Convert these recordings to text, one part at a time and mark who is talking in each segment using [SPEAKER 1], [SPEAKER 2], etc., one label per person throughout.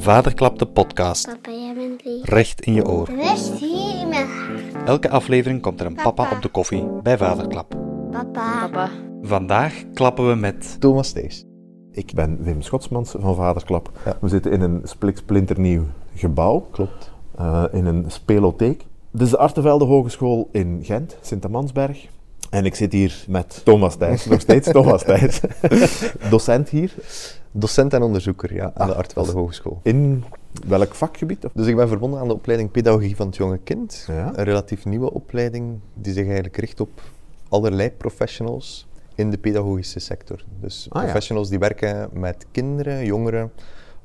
[SPEAKER 1] Vaderklap de podcast.
[SPEAKER 2] Papa, jij bent lief.
[SPEAKER 1] Recht in je oor.
[SPEAKER 2] Hier in mijn hart.
[SPEAKER 1] Elke aflevering komt er een papa
[SPEAKER 2] Papa.
[SPEAKER 1] op de koffie bij Vaderklap.
[SPEAKER 2] Papa.
[SPEAKER 3] Papa.
[SPEAKER 1] Vandaag klappen we met
[SPEAKER 4] Thomas Thijs.
[SPEAKER 5] Ik ben Wim Schotsmans van Vaderklap.
[SPEAKER 4] Ja.
[SPEAKER 5] We zitten in een spliksplinternieuw gebouw,
[SPEAKER 4] Klopt.
[SPEAKER 5] eh, in een spelotheek. Dit is de Artevelde Hogeschool in Gent, Sint-Amansberg. En ik zit hier met Thomas Thijs, nog steeds Thomas Thijs, docent hier.
[SPEAKER 4] Docent en onderzoeker ja, aan de
[SPEAKER 5] Ah,
[SPEAKER 4] Artvelde
[SPEAKER 5] is-
[SPEAKER 4] Hogeschool.
[SPEAKER 5] In welk vakgebied? Of?
[SPEAKER 4] Dus ik ben verbonden aan de opleiding Pedagogie van het Jonge Kind.
[SPEAKER 5] Ja.
[SPEAKER 4] Een relatief nieuwe opleiding die zich eigenlijk richt op allerlei professionals in de pedagogische sector. Dus
[SPEAKER 5] Ah, ja.
[SPEAKER 4] professionals die werken met kinderen, jongeren,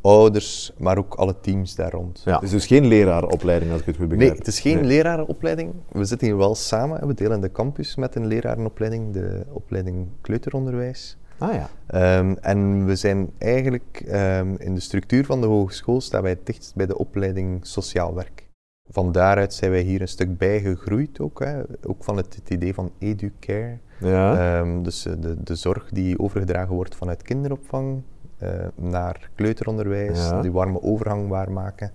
[SPEAKER 4] ouders, maar ook alle teams daar rond.
[SPEAKER 5] Ja. Het is dus geen lerarenopleiding, als ik het goed
[SPEAKER 4] Nee,
[SPEAKER 5] begrijp.
[SPEAKER 4] het is geen
[SPEAKER 5] Nee.
[SPEAKER 4] lerarenopleiding. We zitten hier wel samen. We delen de campus met een lerarenopleiding, de opleiding kleuteronderwijs.
[SPEAKER 5] Ah ja.
[SPEAKER 4] Ehm, en we zijn eigenlijk ehm, in de structuur van de hogeschool staan wij het dichtst bij de opleiding sociaal werk. Van daaruit zijn wij hier een stuk bij gegroeid ook, hè. ook van het, het idee van educare.
[SPEAKER 5] Ja.
[SPEAKER 4] Ehm, dus eh, de, de zorg die overgedragen wordt vanuit kinderopvang eh, naar kleuteronderwijs,
[SPEAKER 5] Ja.
[SPEAKER 4] die warme overgang waarmaken.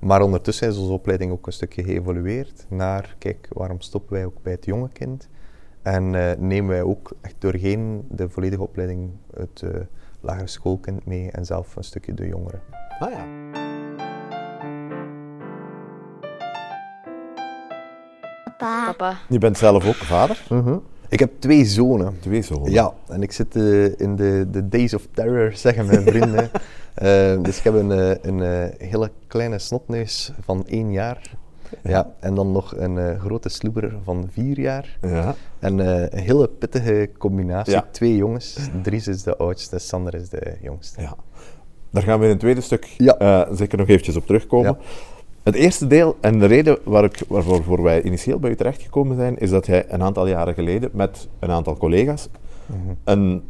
[SPEAKER 4] Maar ondertussen is onze opleiding ook een stukje geëvolueerd naar, kijk, waarom stoppen wij ook bij het jonge kind? En eh, nemen wij ook echt doorheen de volledige opleiding het eh, lagere schoolkind mee en zelf een stukje de jongeren.
[SPEAKER 5] ah ja.
[SPEAKER 2] Papa.
[SPEAKER 3] Papa.
[SPEAKER 5] Je bent zelf ook vader?
[SPEAKER 4] Ik heb twee zonen.
[SPEAKER 5] Twee zonen.
[SPEAKER 4] Ja, en ik zit eh, in de, de Days of Terror, zeggen mijn vrienden. Eh, dus ik heb een, eh, een hele kleine snotneus van één jaar. Ja, en dan nog een grote sloeber van vier jaar.
[SPEAKER 5] Ja.
[SPEAKER 4] En een hele pittige combinatie.
[SPEAKER 5] Ja.
[SPEAKER 4] Twee jongens. Dries is de oudste, Sander is de jongste.
[SPEAKER 5] Ja. Daar gaan we in het tweede stuk
[SPEAKER 4] Ja.
[SPEAKER 5] zeker nog eventjes op terugkomen. Het eerste deel, en de reden waar ik, waarvoor voor wij initieel bij u terechtgekomen zijn, is dat jij een aantal jaren geleden met een aantal collega's
[SPEAKER 4] Mhm.
[SPEAKER 5] een,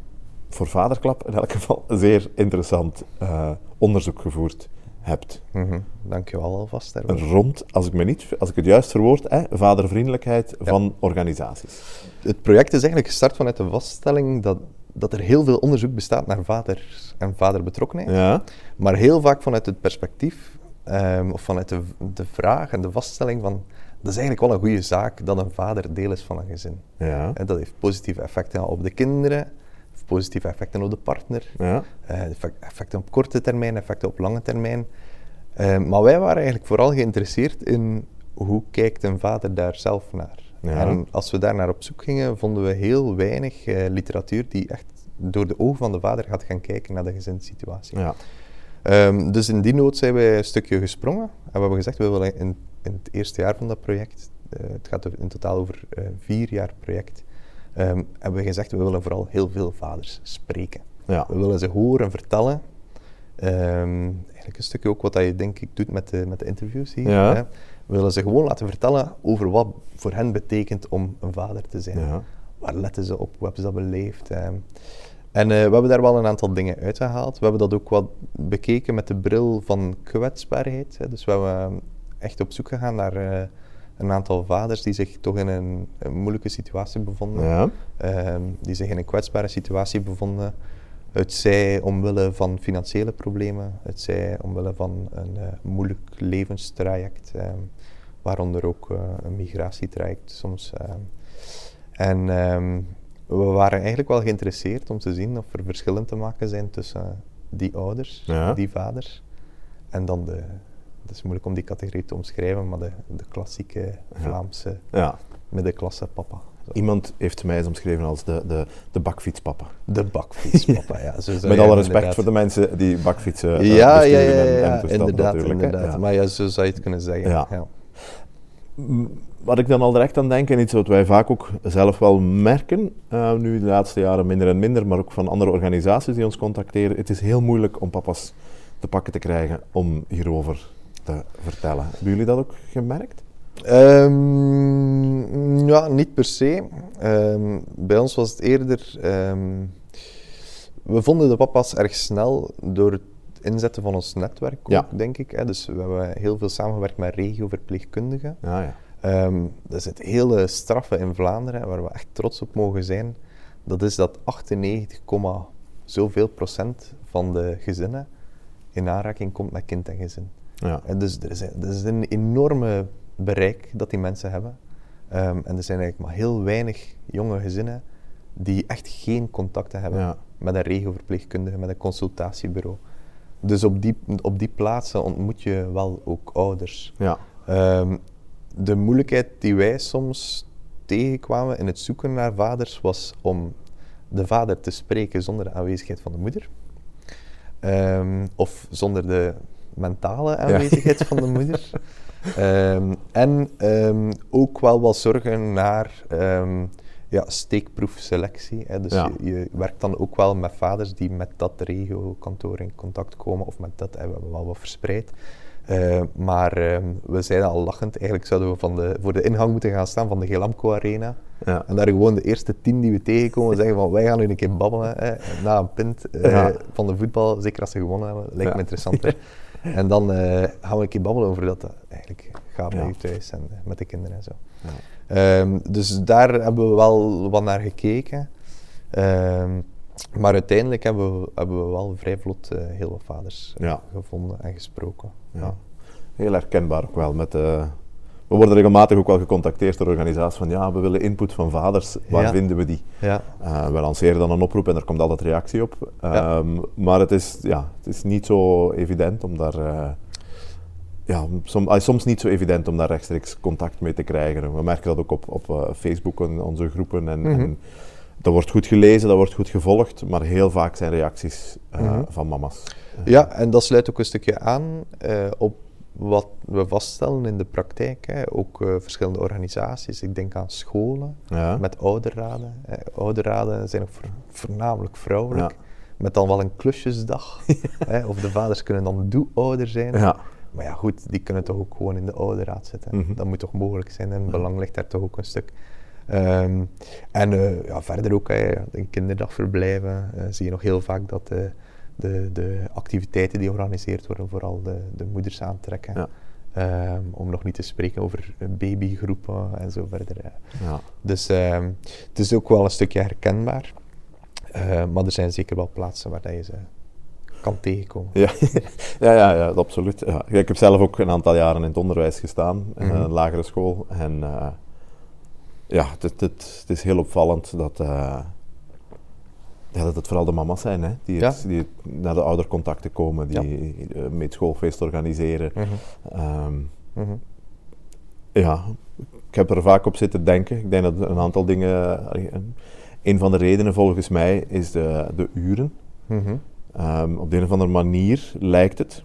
[SPEAKER 5] voor vaderklap in elk geval, een zeer interessant eh, onderzoek gevoerd hebt.
[SPEAKER 4] Mhm. Dankjewel alvast daarvoor.
[SPEAKER 5] Rond, als ik, me niet, als ik het juist verwoord, hè, vadervriendelijkheid van organisaties.
[SPEAKER 4] Het project is eigenlijk gestart vanuit de vaststelling dat, dat er heel veel onderzoek bestaat naar vader en vaderbetrokkenheid.
[SPEAKER 5] Ja?
[SPEAKER 4] Maar heel vaak vanuit het perspectief, ehm, of vanuit de, de vraag en de vaststelling van, dat is eigenlijk wel een goede zaak dat een vader deel is van een gezin.
[SPEAKER 5] Ja.
[SPEAKER 4] En dat heeft positieve effecten op de kinderen, positieve effecten op de partner,
[SPEAKER 5] Ja.
[SPEAKER 4] eh, effect- effecten op korte termijn, effecten op lange termijn. Ehm, maar wij waren eigenlijk vooral geïnteresseerd in hoe kijkt een vader daar zelf naar.
[SPEAKER 5] Ja.
[SPEAKER 4] En als we daar naar op zoek gingen, vonden we heel weinig eh, literatuur die echt door de ogen van de vader gaat gaan kijken naar de gezinssituatie.
[SPEAKER 5] Ja.
[SPEAKER 4] Ehm, dus in die nood zijn wij een stukje gesprongen. En we hebben gezegd, we willen in, in het eerste jaar van dat project, eh, het gaat in totaal over eh, vier jaar project, ehm, hebben we gezegd, we willen vooral heel veel vaders spreken.
[SPEAKER 5] Ja.
[SPEAKER 4] We willen ze horen vertellen. Ehm, eigenlijk een stukje ook wat dat je denk ik doet met de, met de interviews hier.
[SPEAKER 5] Ja.
[SPEAKER 4] Hè. We willen ze gewoon laten vertellen over wat voor hen betekent om een vader te zijn.
[SPEAKER 5] Ja.
[SPEAKER 4] Waar letten ze op? Hoe hebben ze dat beleefd? En eh, we hebben daar wel een aantal dingen uitgehaald. We hebben dat ook wat bekeken met de bril van kwetsbaarheid. Hè. Dus we hebben ehm, echt op zoek gegaan naar eh, een aantal vaders die zich toch in een, een moeilijke situatie bevonden.
[SPEAKER 5] Ja.
[SPEAKER 4] Ehm, die zich in een kwetsbare situatie bevonden. Het zij omwille van financiële problemen, het zij omwille van een eh, moeilijk levenstraject, ehm, waaronder ook eh, een migratietraject soms. ehm. En we waren eigenlijk wel geïnteresseerd om te zien of er verschillen te maken zijn tussen die ouders,
[SPEAKER 5] Ja.
[SPEAKER 4] die vaders, en dan de, het is moeilijk om die categorie te omschrijven, maar de, de klassieke Vlaamse
[SPEAKER 5] ja.
[SPEAKER 4] middenklasse papa.
[SPEAKER 5] Iemand heeft mij eens omschreven als de, de, de bakfietspapa.
[SPEAKER 4] De bakfietspapa, ja. Zo
[SPEAKER 5] Met alle respect voor de mensen die bakfietsen eh,
[SPEAKER 4] Ja, ja,
[SPEAKER 5] besturen
[SPEAKER 4] ja,
[SPEAKER 5] en-
[SPEAKER 4] inderdaad, inderdaad. Maar ja, zo zou je het kunnen zeggen.
[SPEAKER 5] Ja. Wat ik dan al direct aan denk, en iets wat wij vaak ook zelf wel merken, eh, nu de laatste jaren minder en minder, maar ook van andere organisaties die ons contacteren, het is heel moeilijk om papa's te pakken te krijgen om hierover te vertellen. Hebben jullie dat ook gemerkt?
[SPEAKER 4] Ehm, ja, niet per se. Ehm, bij ons was het eerder... ehm, we vonden de papa's erg snel door het inzetten van ons netwerk, ook,
[SPEAKER 5] Ja.
[SPEAKER 4] denk ik. Hè. Dus we hebben heel veel samengewerkt met regioverpleegkundigen.
[SPEAKER 5] Ja, ja.
[SPEAKER 4] Dat is het hele straffe in Vlaanderen, waar we echt trots op mogen zijn. Dat is dat 98, komma zoveel procent van de gezinnen in aanraking komt met kind en gezin.
[SPEAKER 5] Ja.
[SPEAKER 4] En dus er is, er is een enorme bereik dat die mensen hebben. Ehm, en er zijn eigenlijk maar heel weinig jonge gezinnen die echt geen contacten hebben
[SPEAKER 5] Ja.
[SPEAKER 4] met een regioverpleegkundige, met een consultatiebureau. Dus op die, op die plaatsen ontmoet je wel ook ouders.
[SPEAKER 5] Ja.
[SPEAKER 4] Ehm, de moeilijkheid die wij soms tegenkwamen in het zoeken naar vaders was om de vader te spreken zonder de aanwezigheid van de moeder. Ehm, of zonder de mentale aanwezigheid van de moeder. Ehm, en ehm, ook wel wat zorgen naar ja, steekproefselectie. Hè. Dus
[SPEAKER 5] Ja.
[SPEAKER 4] je, je werkt dan ook wel met vaders die met dat regiokantoor in contact komen, of met dat, we hebben wel wat verspreid. Eh, maar ehm, we zeiden al lachend, eigenlijk zouden we van de, voor de ingang moeten gaan staan van de Gelamco Arena.
[SPEAKER 5] Ja.
[SPEAKER 4] En daar gewoon de eerste tien die we tegenkomen zeggen van wij gaan nu een keer babbelen hè, na een pint eh,
[SPEAKER 5] Ja.
[SPEAKER 4] van de voetbal, zeker als ze gewonnen hebben, lijkt
[SPEAKER 5] Ja.
[SPEAKER 4] me interessanter. en dan eh, gaan we een keer babbelen over dat eigenlijk gaat bij u thuis en met de kinderen en zo.
[SPEAKER 5] Ja.
[SPEAKER 4] Ehm, dus daar hebben we wel wat naar gekeken. Ehm, maar uiteindelijk hebben we, hebben we wel vrij vlot eh, heel wat vaders eh,
[SPEAKER 5] Ja.
[SPEAKER 4] gevonden en gesproken.
[SPEAKER 5] Ja. Heel herkenbaar ook wel. Met, eh, we worden regelmatig ook wel gecontacteerd door organisaties van ja, we willen input van vaders, waar
[SPEAKER 4] Ja.
[SPEAKER 5] vinden we die?
[SPEAKER 4] Ja.
[SPEAKER 5] We lanceren dan een oproep en er komt altijd reactie op. Ehm, Maar het is, ja, het is niet zo evident om daar... ja, som, ah, soms niet zo evident om daar rechtstreeks contact mee te krijgen. We merken dat ook op, op Facebook en onze groepen. En,
[SPEAKER 4] Mhm.
[SPEAKER 5] en dat wordt goed gelezen, dat wordt goed gevolgd, maar heel vaak zijn reacties eh,
[SPEAKER 4] Mhm.
[SPEAKER 5] van mama's.
[SPEAKER 4] Ja, en dat sluit ook een stukje aan eh, op wat we vaststellen in de praktijk. Hè. Ook eh, verschillende organisaties. Ik denk aan scholen
[SPEAKER 5] Ja.
[SPEAKER 4] met ouderraden. Ouderraden zijn ook voor- voornamelijk vrouwelijk.
[SPEAKER 5] Ja.
[SPEAKER 4] Met dan wel een klusjesdag. hè, of de vaders kunnen dan doe-ouder zijn.
[SPEAKER 5] Ja.
[SPEAKER 4] Maar ja, goed, die kunnen toch ook gewoon in de ouderraad zitten.
[SPEAKER 5] Mhm.
[SPEAKER 4] Dat moet toch mogelijk zijn en belang ligt daar toch ook een stuk. Ehm, en eh, ja, verder ook, in kinderdagverblijven eh, zie je nog heel vaak dat de, de, de activiteiten die georganiseerd worden vooral de, de moeders aantrekken.
[SPEAKER 5] Ja.
[SPEAKER 4] Ehm, om nog niet te spreken over eh, babygroepen en zo verder.
[SPEAKER 5] Ja.
[SPEAKER 4] Dus ehm, het is ook wel een stukje herkenbaar. Eh, maar er zijn zeker wel plaatsen waar dat je ze kan tegenkomen.
[SPEAKER 5] Ja, ja, ja, ja absoluut. Ja. Ik heb zelf ook een aantal jaren in het onderwijs gestaan, in
[SPEAKER 4] Mhm.
[SPEAKER 5] een lagere school. En eh, ja, het, is heel opvallend dat, eh, ja, dat het vooral de mama's zijn hè, die, het,
[SPEAKER 4] Ja.
[SPEAKER 5] die het naar de oudercontacten komen, die eh, mee het schoolfeest organiseren.
[SPEAKER 4] Mhm.
[SPEAKER 5] Ehm,
[SPEAKER 4] Mhm.
[SPEAKER 5] ja, ik heb er vaak op zitten denken. Ik denk dat een aantal dingen. een- van de redenen volgens mij is de, de uren.
[SPEAKER 4] Mhm.
[SPEAKER 5] Ehm, op de een of andere manier lijkt het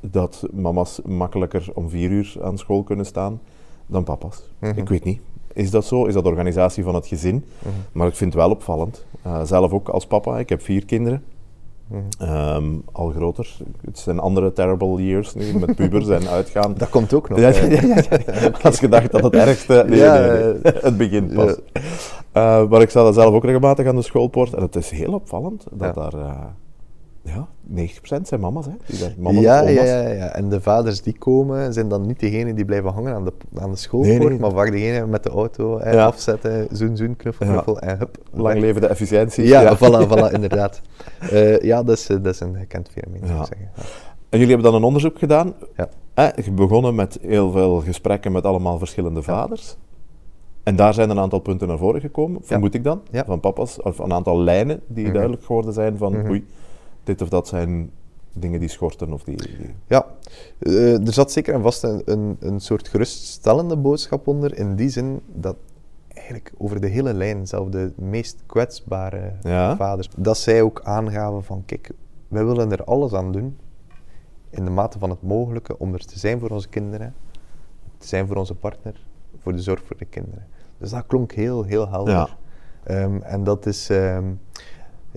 [SPEAKER 5] dat mama's makkelijker om vier uur aan school kunnen staan dan papa's. Ik weet niet. Is dat zo? Is dat de organisatie van het gezin?
[SPEAKER 4] Mhm.
[SPEAKER 5] Maar ik vind het wel opvallend. Eh, zelf ook als papa. Ik heb vier kinderen.
[SPEAKER 4] Mhm.
[SPEAKER 5] Ehm, al groter. Het zijn andere terrible years nu, met pubers en uitgaan.
[SPEAKER 4] Dat komt ook nog.
[SPEAKER 5] Ja, ja, ja, ja, ja. Als je dacht dat het ergste... Nee,
[SPEAKER 4] Ja,
[SPEAKER 5] nee, nee.
[SPEAKER 4] eh,
[SPEAKER 5] Het begint pas. Eh, maar ik sta dan zelf ook regelmatig aan de schoolpoort. En het is heel opvallend dat daar... ja, 90% zijn mama's, hè. Die daar, mama's
[SPEAKER 4] ja, ja, ja, ja. En de vaders die komen, zijn dan niet degenen die blijven hangen aan de, aan de schoolpoort,
[SPEAKER 5] Nee, nee.
[SPEAKER 4] maar vaak degene met de auto hè,
[SPEAKER 5] Ja.
[SPEAKER 4] afzetten, zoen, zoen, knuffel, knuffel en hup.
[SPEAKER 5] Lang leven de efficiëntie.
[SPEAKER 4] Ja, voilà, voilà, inderdaad. Eh, ja, dat is, eh, dat is een gekend fenomeen, zou
[SPEAKER 5] Ja.
[SPEAKER 4] ik zeggen. Ja.
[SPEAKER 5] En jullie hebben dan een onderzoek gedaan.
[SPEAKER 4] Ja.
[SPEAKER 5] Eh, begonnen met heel veel gesprekken met allemaal verschillende vaders. En daar zijn een aantal punten naar voren gekomen, vermoed ik dan, van papa's. Of een aantal lijnen die
[SPEAKER 4] Mhm.
[SPEAKER 5] duidelijk geworden zijn van,
[SPEAKER 4] Mhm.
[SPEAKER 5] oei, dit of dat zijn dingen die schorten of die... die-
[SPEAKER 4] Ja, eh, er zat zeker en vast een, een, een soort geruststellende boodschap onder, in die zin dat eigenlijk over de hele lijn, zelfs de meest kwetsbare
[SPEAKER 5] Ja.
[SPEAKER 4] vaders, dat zij ook aangaven van, kijk, wij willen er alles aan doen, in de mate van het mogelijke, om er te zijn voor onze kinderen, te zijn voor onze partner, voor de zorg voor de kinderen. Dus dat klonk heel, heel helder.
[SPEAKER 5] Ja.
[SPEAKER 4] Ehm, en dat is, ehm,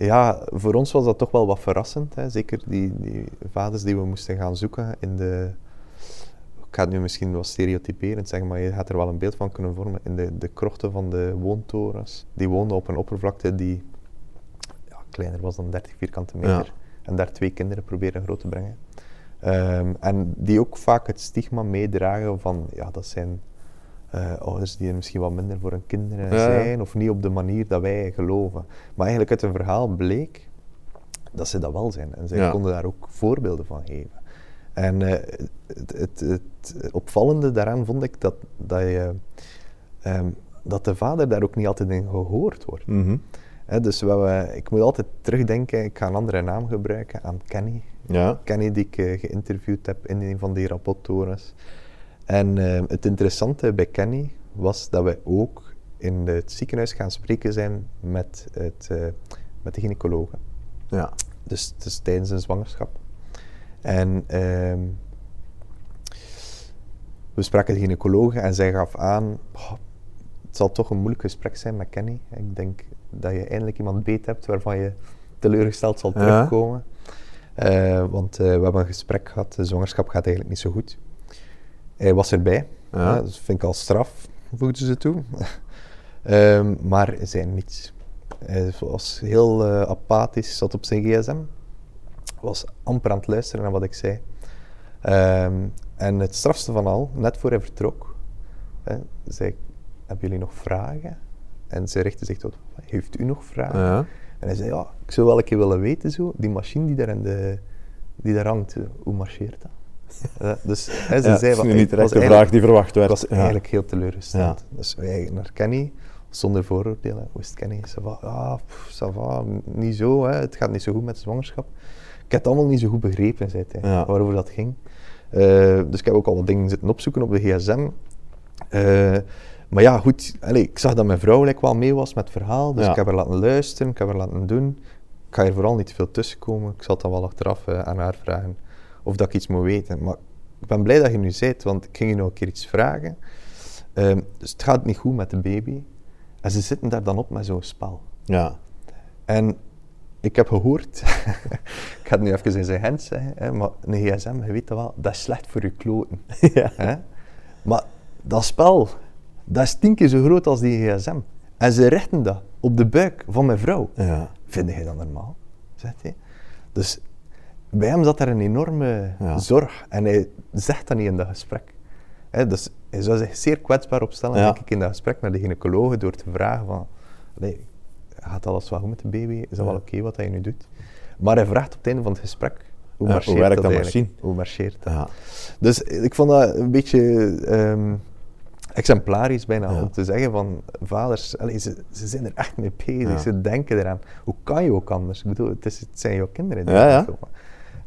[SPEAKER 4] ja, voor ons was dat toch wel wat verrassend. Hè? Zeker die, die vaders die we moesten gaan zoeken in de. Ik ga het nu misschien wat stereotyperend zeggen, maar je gaat er wel een beeld van kunnen vormen. In de, de krochten van de woontorens. Die woonden op een oppervlakte die ja, kleiner was dan 30 vierkante meter.
[SPEAKER 5] Ja.
[SPEAKER 4] En daar twee kinderen proberen groot te brengen. Ehm, en die ook vaak het stigma meedragen van, ja, dat zijn eh, ouders die er misschien wat minder voor hun kinderen
[SPEAKER 5] Ja,
[SPEAKER 4] zijn, of niet op de manier dat wij geloven. Maar eigenlijk uit een verhaal bleek dat ze dat wel zijn. En zij
[SPEAKER 5] Ja.
[SPEAKER 4] konden daar ook voorbeelden van geven. En eh, het, het, het opvallende daaraan vond ik dat, dat, je, ehm, dat de vader daar ook niet altijd in gehoord wordt.
[SPEAKER 5] Mhm.
[SPEAKER 4] Dus we, ik moet altijd terugdenken, ik ga een andere naam gebruiken, aan Kenny.
[SPEAKER 5] Ja.
[SPEAKER 4] Kenny die ik eh, geïnterviewd heb in een van die rapporttorens. En eh, het interessante bij Kenny was dat wij ook in het ziekenhuis gaan spreken zijn met, het, eh, met de gynaecologen.
[SPEAKER 5] Ja.
[SPEAKER 4] Dus, dus tijdens een zwangerschap. En ehm, we spraken de gynaecoloog en zij gaf aan, "Oh, het zal toch een moeilijk gesprek zijn met Kenny. Ik denk dat je eindelijk iemand beet hebt waarvan je teleurgesteld zal
[SPEAKER 5] Ja.
[SPEAKER 4] terugkomen. Eh, want eh, we hebben een gesprek gehad, de zwangerschap gaat eigenlijk niet zo goed. Hij was erbij,
[SPEAKER 5] Ja.
[SPEAKER 4] dus vind ik al straf, voegden ze toe. Ehm, maar hij zei niets. Hij was heel eh, apathisch, zat op zijn gsm. Was amper aan het luisteren naar wat ik zei. Ehm, en het strafste van al, net voor hij vertrok, hè, zei ik, hebben jullie nog vragen? En zij richtte zich tot, heeft u nog vragen?
[SPEAKER 5] Ja.
[SPEAKER 4] En hij zei, ja, ik zou wel een keer willen weten, zo, die machine die daar, in de, die daar hangt, hoe marcheert dat? Eh, dus hè, ze
[SPEAKER 5] Ja,
[SPEAKER 4] zei, van,
[SPEAKER 5] niet
[SPEAKER 4] was
[SPEAKER 5] de vraag die verwacht werd.
[SPEAKER 4] het was
[SPEAKER 5] Ja.
[SPEAKER 4] eigenlijk heel teleurstellend.
[SPEAKER 5] Ja.
[SPEAKER 4] Dus wij naar Kenny, zonder vooroordelen. Hoe is het Kenny? Ah, pff, va, niet zo, hè. het gaat niet zo goed met zwangerschap. Ik heb het allemaal niet zo goed begrepen, zei hij,
[SPEAKER 5] Ja.
[SPEAKER 4] waarover dat ging. Eh, dus ik heb ook al wat dingen zitten opzoeken op de gsm. Eh, maar ja, goed, allee, ik zag dat mijn vrouw like, wel mee was met het verhaal, dus
[SPEAKER 5] Ja.
[SPEAKER 4] ik heb haar laten luisteren, ik heb haar laten doen. Ik ga hier vooral niet veel tussenkomen. Ik zal het dan wel achteraf eh, aan haar vragen of dat ik iets moet weten. Maar ik ben blij dat je nu zei, want ik ging je nog een keer iets vragen. Ehm, dus het gaat niet goed met de baby. En ze zitten daar dan op met zo'n spel.
[SPEAKER 5] Ja.
[SPEAKER 4] En ik heb gehoord, ik ga het nu even in zijn hand zeggen, hè, maar een gsm, je weet dat wel, dat is slecht voor je kloten.
[SPEAKER 5] Ja.
[SPEAKER 4] Hè? Maar dat spel, dat is tien keer zo groot als die gsm. En ze richten dat op de buik van mijn vrouw.
[SPEAKER 5] Ja.
[SPEAKER 4] Vind je dat normaal? Zegt hij. Dus bij hem zat er een enorme
[SPEAKER 5] Ja.
[SPEAKER 4] zorg en hij zegt dat niet in dat gesprek. Hè, dus hij zou zich zeer kwetsbaar opstellen,
[SPEAKER 5] Ja.
[SPEAKER 4] denk ik, in dat gesprek met de gynaecoloog door te vragen van, "Allee, gaat alles wel goed met de baby? Is dat wel oké wat hij nu doet? Maar hij vraagt op het einde van het gesprek, hoe marcheert
[SPEAKER 5] hoe werkt
[SPEAKER 4] dat
[SPEAKER 5] dat machine?
[SPEAKER 4] Hoe marcheert dat? Dus ik vond dat een beetje ehm, exemplarisch bijna
[SPEAKER 5] Ja.
[SPEAKER 4] om te zeggen van vaders, allee, ze, ze zijn er echt mee bezig,
[SPEAKER 5] Ja.
[SPEAKER 4] ze denken eraan. Hoe kan je ook anders? Ik bedoel, het, is, het zijn jouw kinderen. die
[SPEAKER 5] Ja, ja.
[SPEAKER 4] komen.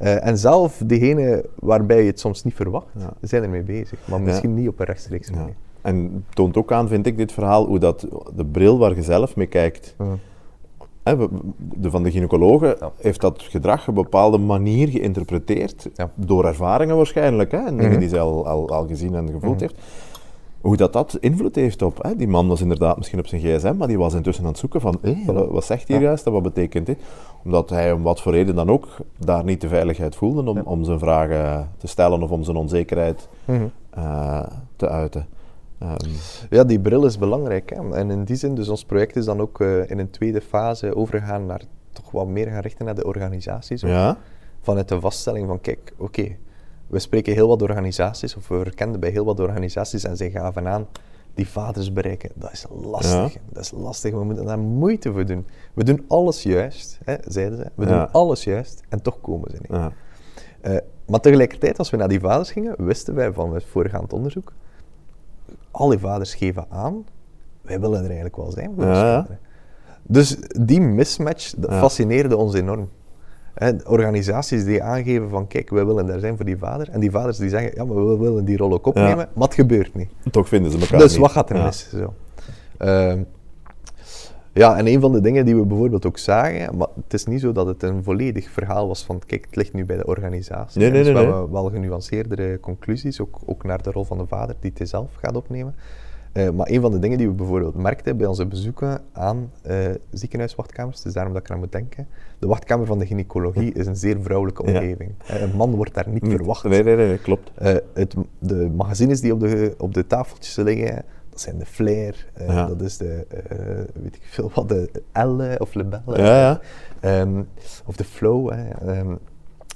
[SPEAKER 4] Eh, en zelf degene waarbij je het soms niet verwacht,
[SPEAKER 5] Ja.
[SPEAKER 4] zijn ermee bezig. Maar misschien niet op een rechtstreeks manier.
[SPEAKER 5] En toont ook aan, vind ik, dit verhaal, hoe dat de bril waar je zelf mee kijkt. De, van de gynaecologen
[SPEAKER 4] Ja.
[SPEAKER 5] heeft dat gedrag op een bepaalde manier geïnterpreteerd,
[SPEAKER 4] Ja.
[SPEAKER 5] door ervaringen waarschijnlijk, hè, en dingen
[SPEAKER 4] Mhm.
[SPEAKER 5] die ze al, al, al gezien en gevoeld
[SPEAKER 4] Mhm.
[SPEAKER 5] heeft. Hoe dat, dat invloed heeft op. Hè. Die man was inderdaad misschien op zijn gsm, maar die was intussen aan het zoeken van, hé, wat, zegt hier
[SPEAKER 4] Ja.
[SPEAKER 5] juist en wat betekent dit? Omdat hij om wat voor reden dan ook daar niet de veiligheid voelde om,
[SPEAKER 4] Ja.
[SPEAKER 5] om zijn vragen te stellen of om zijn onzekerheid
[SPEAKER 4] Mhm.
[SPEAKER 5] eh, te uiten. Ehm,
[SPEAKER 4] Ja, die bril is belangrijk. Hè? En in die zin, dus ons project is dan ook eh, in een tweede fase overgegaan naar toch wat meer gaan richten naar de organisaties.
[SPEAKER 5] ja,
[SPEAKER 4] vanuit de vaststelling van, kijk, oké, we spreken heel wat organisaties, of we herkenden bij heel wat organisaties en zij gaven aan, die vaders bereiken, dat is lastig.
[SPEAKER 5] Ja.
[SPEAKER 4] Dat is lastig, we moeten daar moeite voor doen. We doen alles juist, hè, zeiden ze. We
[SPEAKER 5] Ja.
[SPEAKER 4] doen alles juist en toch komen ze niet.
[SPEAKER 5] ja,
[SPEAKER 4] Eh, maar tegelijkertijd, als we naar die vaders gingen, wisten wij van het voorgaand onderzoek, al die vaders geven aan, wij willen er eigenlijk wel zijn. Dus die mismatch, fascineerde ons enorm. Hè, organisaties die aangeven van, kijk, wij willen daar zijn voor die vader. En die vaders die zeggen, ja, maar we willen die rol ook opnemen, maar het gebeurt niet.
[SPEAKER 5] toch vinden ze elkaar
[SPEAKER 4] Dus
[SPEAKER 5] niet.
[SPEAKER 4] wat gaat er
[SPEAKER 5] Ja.
[SPEAKER 4] mis? Zo. Ehm, ja, en een van de dingen die we bijvoorbeeld ook zagen, maar het is niet zo dat het een volledig verhaal was van, kijk, het ligt nu bij de organisatie.
[SPEAKER 5] Nee, nee,
[SPEAKER 4] dus we hebben wel genuanceerdere conclusies, ook, ook naar de rol van de vader die het zelf gaat opnemen. Eh, maar een van de dingen die we bijvoorbeeld merkten bij onze bezoeken aan eh, ziekenhuiswachtkamers, dus daarom dat ik eraan moet denken, de wachtkamer van de gynaecologie is een zeer vrouwelijke
[SPEAKER 5] Ja.
[SPEAKER 4] omgeving. Eh, een man wordt daar niet, verwacht.
[SPEAKER 5] Nee, nee, nee, klopt.
[SPEAKER 4] Het, de magazines die op de, op de tafeltjes liggen, dat zijn de Flair,
[SPEAKER 5] Ja.
[SPEAKER 4] dat is de, weet ik veel wat, de Elle of Lebelle.
[SPEAKER 5] Ja, ja.
[SPEAKER 4] Ehm, of de Flow. Hè. Ehm,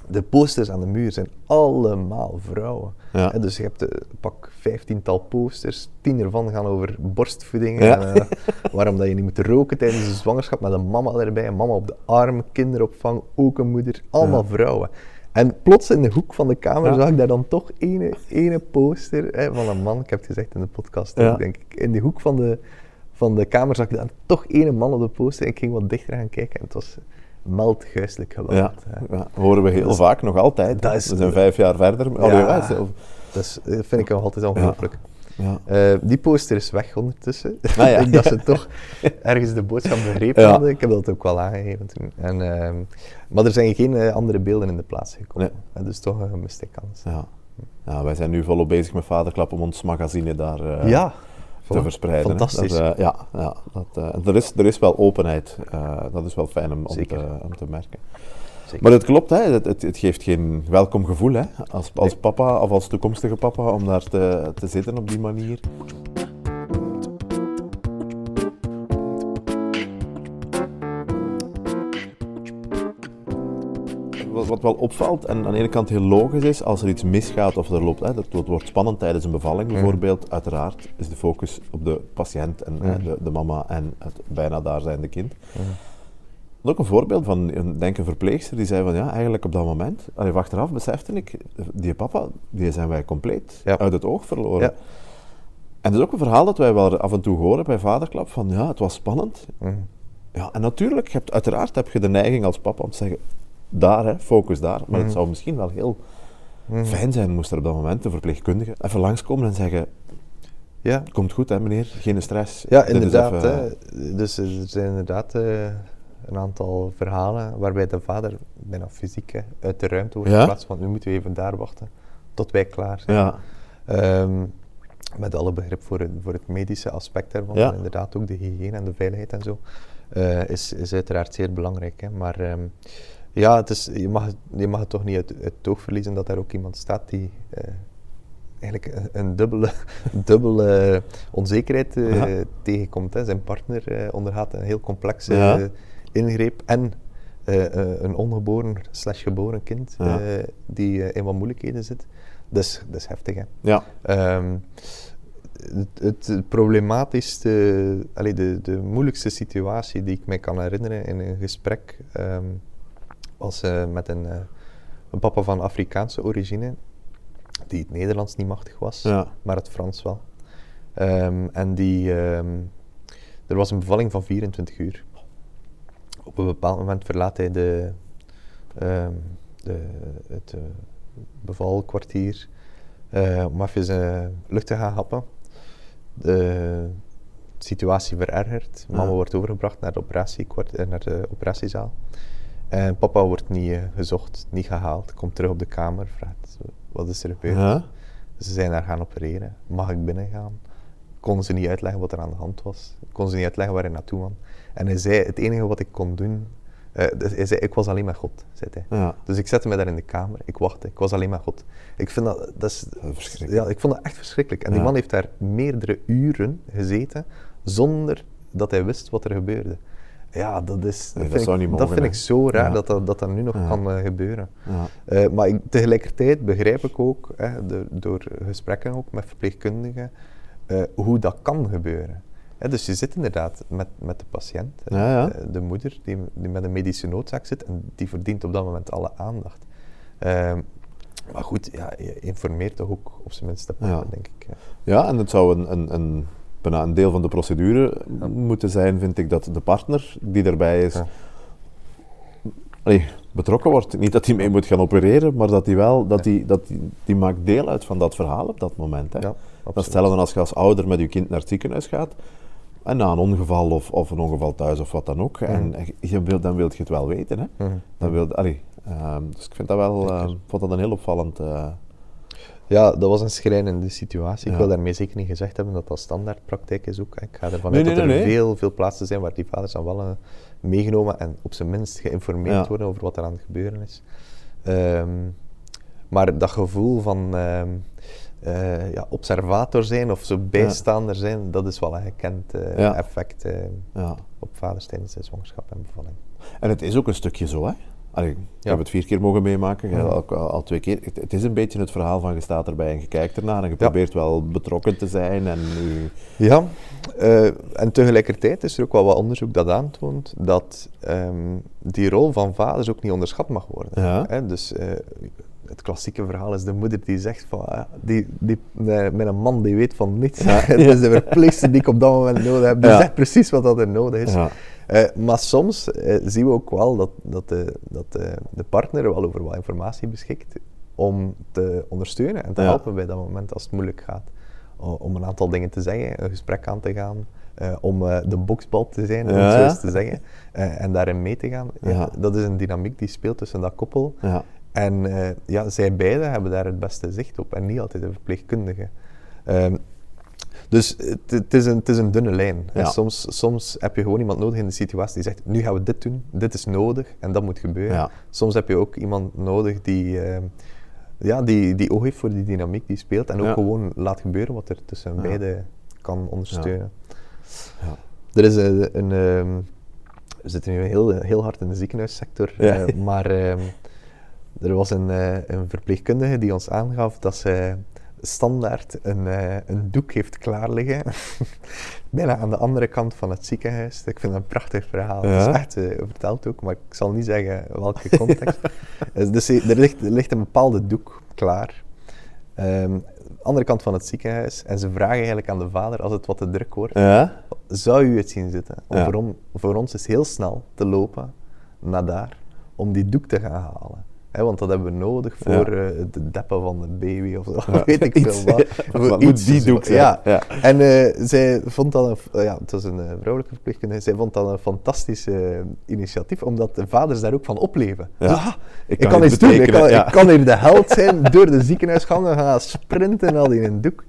[SPEAKER 4] de posters aan de muur zijn allemaal vrouwen.
[SPEAKER 5] Ja.
[SPEAKER 4] Dus je hebt eh, pak vijftiental posters, tien ervan gaan over borstvoeding.
[SPEAKER 5] Ja.
[SPEAKER 4] En, eh, waarom dat je niet moet roken tijdens de zwangerschap, met een mama erbij, een mama op de arm, kinderopvang, ook een moeder, allemaal
[SPEAKER 5] Ja.
[SPEAKER 4] vrouwen. En plots in de hoek van de kamer
[SPEAKER 5] Ja.
[SPEAKER 4] zag ik daar dan toch ene, ene poster hè, van een man, ik heb het gezegd in de podcast, ook, denk ik. In de hoek van de, van de kamer zag ik dan toch ene man op de poster en ik ging wat dichter gaan kijken en het was meld geweld.
[SPEAKER 5] Ja, horen we heel
[SPEAKER 4] is-
[SPEAKER 5] vaak nog altijd.
[SPEAKER 4] dat is-
[SPEAKER 5] we zijn vijf jaar verder.
[SPEAKER 4] Ja.
[SPEAKER 5] ja,
[SPEAKER 4] Dat is, dat vind ik nog altijd ongelooflijk.
[SPEAKER 5] ja.
[SPEAKER 4] Eh, die poster is weg ondertussen.
[SPEAKER 5] Ah, ja.
[SPEAKER 4] ik denk dat ze toch ergens de boodschap begrepen
[SPEAKER 5] Ja.
[SPEAKER 4] hadden. Ik heb dat ook wel aangegeven toen. En, ehm, maar er zijn geen eh, andere beelden in de plaats gekomen.
[SPEAKER 5] Nee.
[SPEAKER 4] Dat is toch een gemiste kans.
[SPEAKER 5] Ja. ja, wij zijn nu volop bezig met Vaderklap om ons magazine daar eh, te verspreiden.
[SPEAKER 4] Fantastisch.
[SPEAKER 5] Dat, eh, ja, ja dat, eh, er, is, er is wel openheid. Eh, dat is wel fijn om, om, te, om te merken.
[SPEAKER 4] Zeker.
[SPEAKER 5] Maar het klopt, hè. Het, het, het geeft geen welkom gevoel hè. Als, als papa of als toekomstige papa om daar te, te zitten op die manier. Wat, wel opvalt en aan de ene kant heel logisch is, als er iets misgaat of er loopt, hè, dat, dat wordt spannend tijdens een bevalling bijvoorbeeld, uiteraard is de focus op de patiënt en hè, de, de mama en het bijna daar zijnde kind. Dat is ook een voorbeeld van een, denk een verpleegster die zei van ja, eigenlijk op dat moment, allee, achteraf besefte ik, die papa, die zijn wij compleet
[SPEAKER 4] Ja.
[SPEAKER 5] uit het oog verloren.
[SPEAKER 4] Ja.
[SPEAKER 5] En dat is ook een verhaal dat wij wel af en toe horen bij Vaderklap, van ja, het was spannend.
[SPEAKER 4] Mhm.
[SPEAKER 5] Ja, en natuurlijk, hebt, uiteraard heb je de neiging als papa om te zeggen, daar, hè, focus daar. Maar het zou misschien wel heel fijn zijn, moest er op dat moment de verpleegkundige even langskomen en zeggen,
[SPEAKER 4] Ja,
[SPEAKER 5] komt goed hè meneer, geen stress.
[SPEAKER 4] ja
[SPEAKER 5] Dit
[SPEAKER 4] inderdaad.
[SPEAKER 5] even-
[SPEAKER 4] hè. Dus er zijn inderdaad eh, een aantal verhalen waarbij de vader bijna fysiek hè, uit de ruimte wordt geplaatst. Want nu moeten we even daar wachten tot wij klaar zijn.
[SPEAKER 5] Ja,
[SPEAKER 4] Ehm, met alle begrip voor het, voor het medische aspect daarvan, inderdaad ook de hygiëne en de veiligheid en zo, eh, is, is uiteraard zeer belangrijk. Hè. Maar ehm, ja, het is, je, mag, het- je mag het toch niet uit, het oog verliezen dat daar ook iemand staat die eh, eigenlijk een, een dubbele, dubbele onzekerheid eh, tegenkomt. Hè. Zijn partner ondergaat een heel complexe
[SPEAKER 5] Ja.
[SPEAKER 4] Ingreep en eh, eh, een ongeboren slash geboren kind
[SPEAKER 5] Ja.
[SPEAKER 4] eh, die in wat moeilijkheden zit. Dat is, dat is heftig, hè.
[SPEAKER 5] ja,
[SPEAKER 4] Ehm, het, het problematischste, allee, de, de moeilijkste situatie die ik me kan herinneren in een gesprek ehm, was met een, een papa van Afrikaanse origine, die het Nederlands niet machtig was,
[SPEAKER 5] Ja.
[SPEAKER 4] maar het Frans wel. Ehm, en die, er was een bevalling van 24 uur. Op een bepaald moment verlaat hij de, ehm, de, het eh, bevalkwartier eh, om even lucht te gaan happen. De situatie verergert. Mama
[SPEAKER 5] Ja.
[SPEAKER 4] wordt overgebracht naar de, eh, naar de operatiezaal. En papa wordt niet gezocht, niet gehaald. Komt terug op de kamer, vraagt wat is er gebeurd. Ze zijn daar gaan opereren. Mag ik binnengaan? Konden ze niet uitleggen wat er aan de hand was. Konden ze niet uitleggen waar hij naartoe kwam. En hij zei, het enige wat ik kon doen... eh, dus hij zei, ik was alleen met God, zei hij.
[SPEAKER 5] Ja.
[SPEAKER 4] Dus ik zette me daar in de kamer, ik wachtte, ik was alleen met God. Ik vind dat, dat is...
[SPEAKER 5] Dat.
[SPEAKER 4] Ja, ik vond dat echt verschrikkelijk. En die man heeft daar meerdere uren gezeten, zonder dat hij wist wat er gebeurde. Ja, dat is...
[SPEAKER 5] Nee, dat
[SPEAKER 4] vind
[SPEAKER 5] zou
[SPEAKER 4] ik,
[SPEAKER 5] niet
[SPEAKER 4] dat
[SPEAKER 5] mogen,
[SPEAKER 4] vind ik zo raar
[SPEAKER 5] Ja.
[SPEAKER 4] dat, dat dat dan nu nog kan eh, gebeuren.
[SPEAKER 5] Ja.
[SPEAKER 4] Eh, maar ik, tegelijkertijd begrijp ik ook, hè, de- door gesprekken ook met verpleegkundigen, eh, hoe dat kan gebeuren. Dus je zit inderdaad met, met de patiënt, hè,
[SPEAKER 5] Ja, ja.
[SPEAKER 4] de moeder die, die met een medische noodzaak zit en die verdient op dat moment alle aandacht. Ehm, maar goed, ja, je informeert toch ook op zijn minst de partner,
[SPEAKER 5] Ja.
[SPEAKER 4] denk ik.
[SPEAKER 5] Ja, en het zou een, een, een, bijna een deel van de procedure moeten zijn, vind ik, dat de partner die erbij is, allee, betrokken wordt. Niet dat hij mee moet gaan opereren, maar dat hij wel, dat die, dat die, die maakt deel uit van dat verhaal op dat moment. Hè. Dat
[SPEAKER 4] absoluut.
[SPEAKER 5] hetzelfde als je als ouder met je kind naar het ziekenhuis gaat, en na een ongeval of, of een ongeval thuis of wat dan ook, en je wilt, dan wil je het wel weten. Hè.
[SPEAKER 4] Mhm.
[SPEAKER 5] Dan wil, allee, ehm, dus ik vind dat wel, eh, vond dat een heel opvallend... eh,
[SPEAKER 4] Ja, dat was een schrijnende situatie.
[SPEAKER 5] Ja.
[SPEAKER 4] Ik wil daarmee zeker niet gezegd hebben dat dat standaardpraktijk is ook. Ik ga ervan
[SPEAKER 5] Nee,
[SPEAKER 4] uit
[SPEAKER 5] nee,
[SPEAKER 4] dat er
[SPEAKER 5] nee,
[SPEAKER 4] veel, veel plaatsen zijn waar die vaders dan wel eh, meegenomen en op zijn minst geïnformeerd
[SPEAKER 5] Ja.
[SPEAKER 4] worden over wat er aan het gebeuren is. Ehm, maar dat gevoel van ehm, eh, ja, observator zijn of zo bijstaander zijn, dat is wel een gekend eh,
[SPEAKER 5] Ja.
[SPEAKER 4] effect eh,
[SPEAKER 5] ja.
[SPEAKER 4] op vaders tijdens de zwangerschap en bevalling.
[SPEAKER 5] En het is ook een stukje zo, hè. Allee, ik
[SPEAKER 4] Ja.
[SPEAKER 5] heb het vier keer mogen meemaken,
[SPEAKER 4] Mhm.
[SPEAKER 5] al, al, al twee keer. Het, het is een beetje het verhaal van je staat erbij en je kijkt ernaar en je probeert wel betrokken te zijn. En je-
[SPEAKER 4] Ja, en tegelijkertijd is er ook wel wat onderzoek dat aantoont dat ehm, die rol van vaders ook niet onderschat mag worden.
[SPEAKER 5] Ja.
[SPEAKER 4] Hè, dus het klassieke verhaal is de moeder die zegt van, ah, die, die, eh, met een man die weet van niets. Het is de verpleegster die ik op dat moment nodig heb. Die
[SPEAKER 5] Ja.
[SPEAKER 4] zegt precies wat dat er nodig is.
[SPEAKER 5] ja.
[SPEAKER 4] Eh, maar soms eh, zien we ook wel dat, dat, de, dat de, de partner wel over wat informatie beschikt om te ondersteunen en te helpen bij dat moment als het moeilijk gaat. O- om een aantal dingen te zeggen, een gesprek aan te gaan, eh, om eh, de boksbal te zijn, om
[SPEAKER 5] Ja,
[SPEAKER 4] het zo
[SPEAKER 5] ja.
[SPEAKER 4] eens te zeggen, eh, en daarin mee te gaan. Ja. Dat is een dynamiek die speelt tussen dat koppel.
[SPEAKER 5] Ja.
[SPEAKER 4] En eh, ja, zij beiden hebben daar het beste zicht op en niet altijd de verpleegkundige. Ehm, dus het, is een, het is een dunne lijn.
[SPEAKER 5] Ja.
[SPEAKER 4] Soms, soms heb je gewoon iemand nodig in de situatie die zegt, nu gaan we dit doen, dit is nodig en dat moet gebeuren.
[SPEAKER 5] Ja.
[SPEAKER 4] Soms heb je ook iemand nodig die, ehm, ja, die, die oog heeft voor die dynamiek die speelt en ook
[SPEAKER 5] Ja.
[SPEAKER 4] gewoon laat gebeuren wat er tussen beiden kan ondersteunen.
[SPEAKER 5] Ja.
[SPEAKER 4] Er is een, een ehm, we zitten nu heel, heel hard in de ziekenhuissector, eh, maar er was een, eh, een verpleegkundige die ons aangaf dat zij standaard een, eh, een doek heeft klaar liggen. Bijna aan de andere kant van het ziekenhuis. Ik vind dat een prachtig verhaal.
[SPEAKER 5] Ja.
[SPEAKER 4] Het is echt eh, verteld ook, maar ik zal niet zeggen welke context. Dus er ligt, er ligt een bepaalde doek klaar. Ehm, andere kant van het ziekenhuis. En ze vragen eigenlijk aan de vader, als het wat te druk wordt,
[SPEAKER 5] Ja?
[SPEAKER 4] zou u het zien zitten? Om
[SPEAKER 5] Ja.
[SPEAKER 4] voor, om- voor ons is heel snel te lopen naar daar, om die doek te gaan halen. Want dat hebben we nodig voor
[SPEAKER 5] Ja.
[SPEAKER 4] eh, de deppen van de baby of zo,
[SPEAKER 5] Ja.
[SPEAKER 4] weet ik veel wat. Voor iets
[SPEAKER 5] die doek?
[SPEAKER 4] Ja.
[SPEAKER 5] Ja.
[SPEAKER 4] En eh, zij vond dat, een, eh, ja, het was een vrouwelijke verpleegkundige, zij vond dat een fantastisch initiatief, omdat de vaders daar ook van opleven.
[SPEAKER 5] Ja.
[SPEAKER 4] Dus, ah,
[SPEAKER 5] Ik
[SPEAKER 4] ik,
[SPEAKER 5] kan
[SPEAKER 4] kan
[SPEAKER 5] iets
[SPEAKER 4] doen, ik kan, ik kan hier de held zijn, door de ziekenhuisgangen gaan sprinten al in een doek.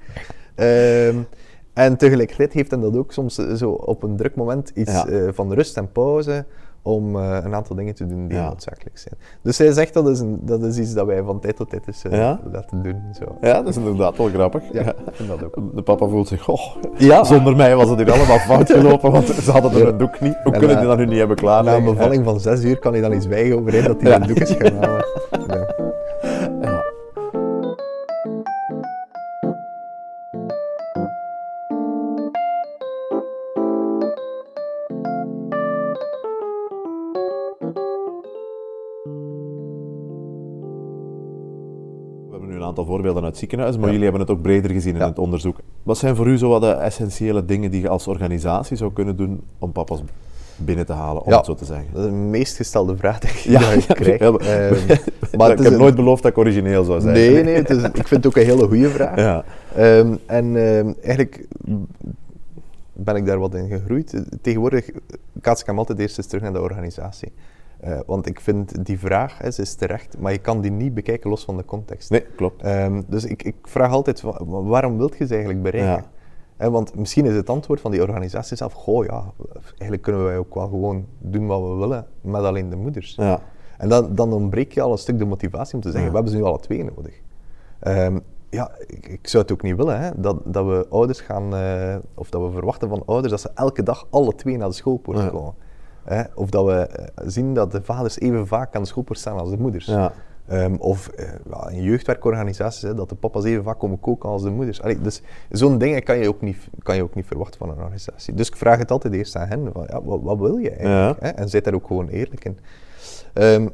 [SPEAKER 4] Ehm, en tegelijkertijd heeft hem dat ook soms zo op een druk moment iets van rust en pauze om eh, een aantal dingen te doen die
[SPEAKER 5] Ja.
[SPEAKER 4] noodzakelijk zijn. Dus zij zegt dat is, een, dat is iets dat wij van tijd tot tijd eens eh,
[SPEAKER 5] Ja?
[SPEAKER 4] laten doen. Zo.
[SPEAKER 5] ja, dat is inderdaad wel grappig.
[SPEAKER 4] Ja, dat ook.
[SPEAKER 5] De papa voelt zich, oh,
[SPEAKER 4] Ja.
[SPEAKER 5] zonder mij was het hier allemaal fout gelopen, want ze hadden er een doek niet. Hoe
[SPEAKER 4] En,
[SPEAKER 5] kunnen
[SPEAKER 4] eh,
[SPEAKER 5] die dat nu niet hebben
[SPEAKER 4] Na
[SPEAKER 5] klaarleggen?
[SPEAKER 4] een bevalling van zes uur kan hij dan iets wijgen overheen dat hij een doek is gaan halen.
[SPEAKER 5] hebben nu een aantal voorbeelden uit het ziekenhuis, maar
[SPEAKER 4] Ja.
[SPEAKER 5] jullie hebben het ook breder gezien in
[SPEAKER 4] Ja.
[SPEAKER 5] het onderzoek. Wat zijn voor u zo wat de essentiële dingen die je als organisatie zou kunnen doen om papa's binnen te halen, om
[SPEAKER 4] Ja.
[SPEAKER 5] het zo te zeggen?
[SPEAKER 4] Dat is de meest gestelde vraag die
[SPEAKER 5] Ja,
[SPEAKER 4] je
[SPEAKER 5] ja,
[SPEAKER 4] krijgt.
[SPEAKER 5] ja,
[SPEAKER 4] Ehm,
[SPEAKER 5] Maar
[SPEAKER 4] maar
[SPEAKER 5] ik heb
[SPEAKER 4] een-
[SPEAKER 5] nooit beloofd dat ik origineel zou zijn.
[SPEAKER 4] Nee, nee, het is, ik vind het ook een hele goede vraag.
[SPEAKER 5] Ja.
[SPEAKER 4] Ehm, en ehm, eigenlijk ben ik daar wat in gegroeid. Tegenwoordig kaats ik hem altijd eerst eens terug naar de organisatie. Eh, want ik vind die vraag, hè, ze is terecht, maar je kan die niet bekijken los van de context.
[SPEAKER 5] Nee, klopt.
[SPEAKER 4] Ehm, dus ik, ik vraag altijd, wa- wa- waarom wilt je ze eigenlijk bereiken?
[SPEAKER 5] Ja.
[SPEAKER 4] Want misschien is het antwoord van die organisatie zelf, goh ja, eigenlijk kunnen wij ook wel gewoon doen wat we willen, met alleen de moeders.
[SPEAKER 5] Ja.
[SPEAKER 4] En dan, dan ontbreek je al een stuk de motivatie om te zeggen,
[SPEAKER 5] Ja.
[SPEAKER 4] we hebben ze nu alle twee nodig. Ehm, ja, ik, ik zou het ook niet willen, hè, dat, dat we ouders gaan, eh, of dat we verwachten van ouders dat ze elke dag alle twee naar de schoolpoort
[SPEAKER 5] Ja.
[SPEAKER 4] komen. Hè, of dat we eh, zien dat de vaders even vaak aan de schoolpoort staan als de moeders.
[SPEAKER 5] Ja.
[SPEAKER 4] Ehm, of ja, in jeugdwerkorganisaties, hè, dat de papa's even vaak komen koken als de moeders. Allee, dus zo'n dingen kan je, ook niet, kan je ook niet verwachten van een organisatie. Dus ik vraag het altijd eerst aan hen, van, ja, wat, wat wil je eigenlijk?
[SPEAKER 5] Ja.
[SPEAKER 4] Hè? En zit daar ook gewoon eerlijk in. Ehm,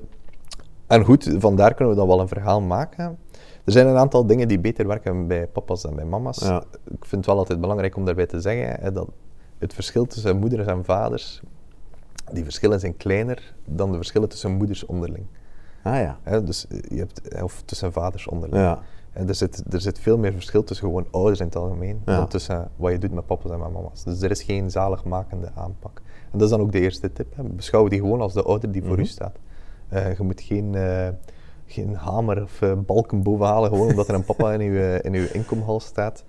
[SPEAKER 4] en goed, vandaar kunnen we dan wel een verhaal maken. Er zijn een aantal dingen die beter werken bij papa's dan bij mama's.
[SPEAKER 5] Ja.
[SPEAKER 4] Ik vind het wel altijd belangrijk om daarbij te zeggen hè, dat het verschil tussen moeders en vaders, die verschillen zijn kleiner dan de verschillen tussen moeders onderling.
[SPEAKER 5] Ah ja.
[SPEAKER 4] Hè, dus eh, je hebt, eh, of tussen vaders onderling.
[SPEAKER 5] Ja.
[SPEAKER 4] En er, zit, er zit veel meer verschil tussen gewoon ouders in het algemeen
[SPEAKER 5] Ja.
[SPEAKER 4] dan tussen wat je doet met papa's en met mama's. Dus er is geen zaligmakende aanpak. En dat is dan ook de eerste tip. Beschouw die gewoon als de ouder die voor
[SPEAKER 5] Mhm.
[SPEAKER 4] u staat. Eh, je moet geen, geen hamer of balken bovenhalen gewoon omdat er een papa in uw, in uw inkomhals staat.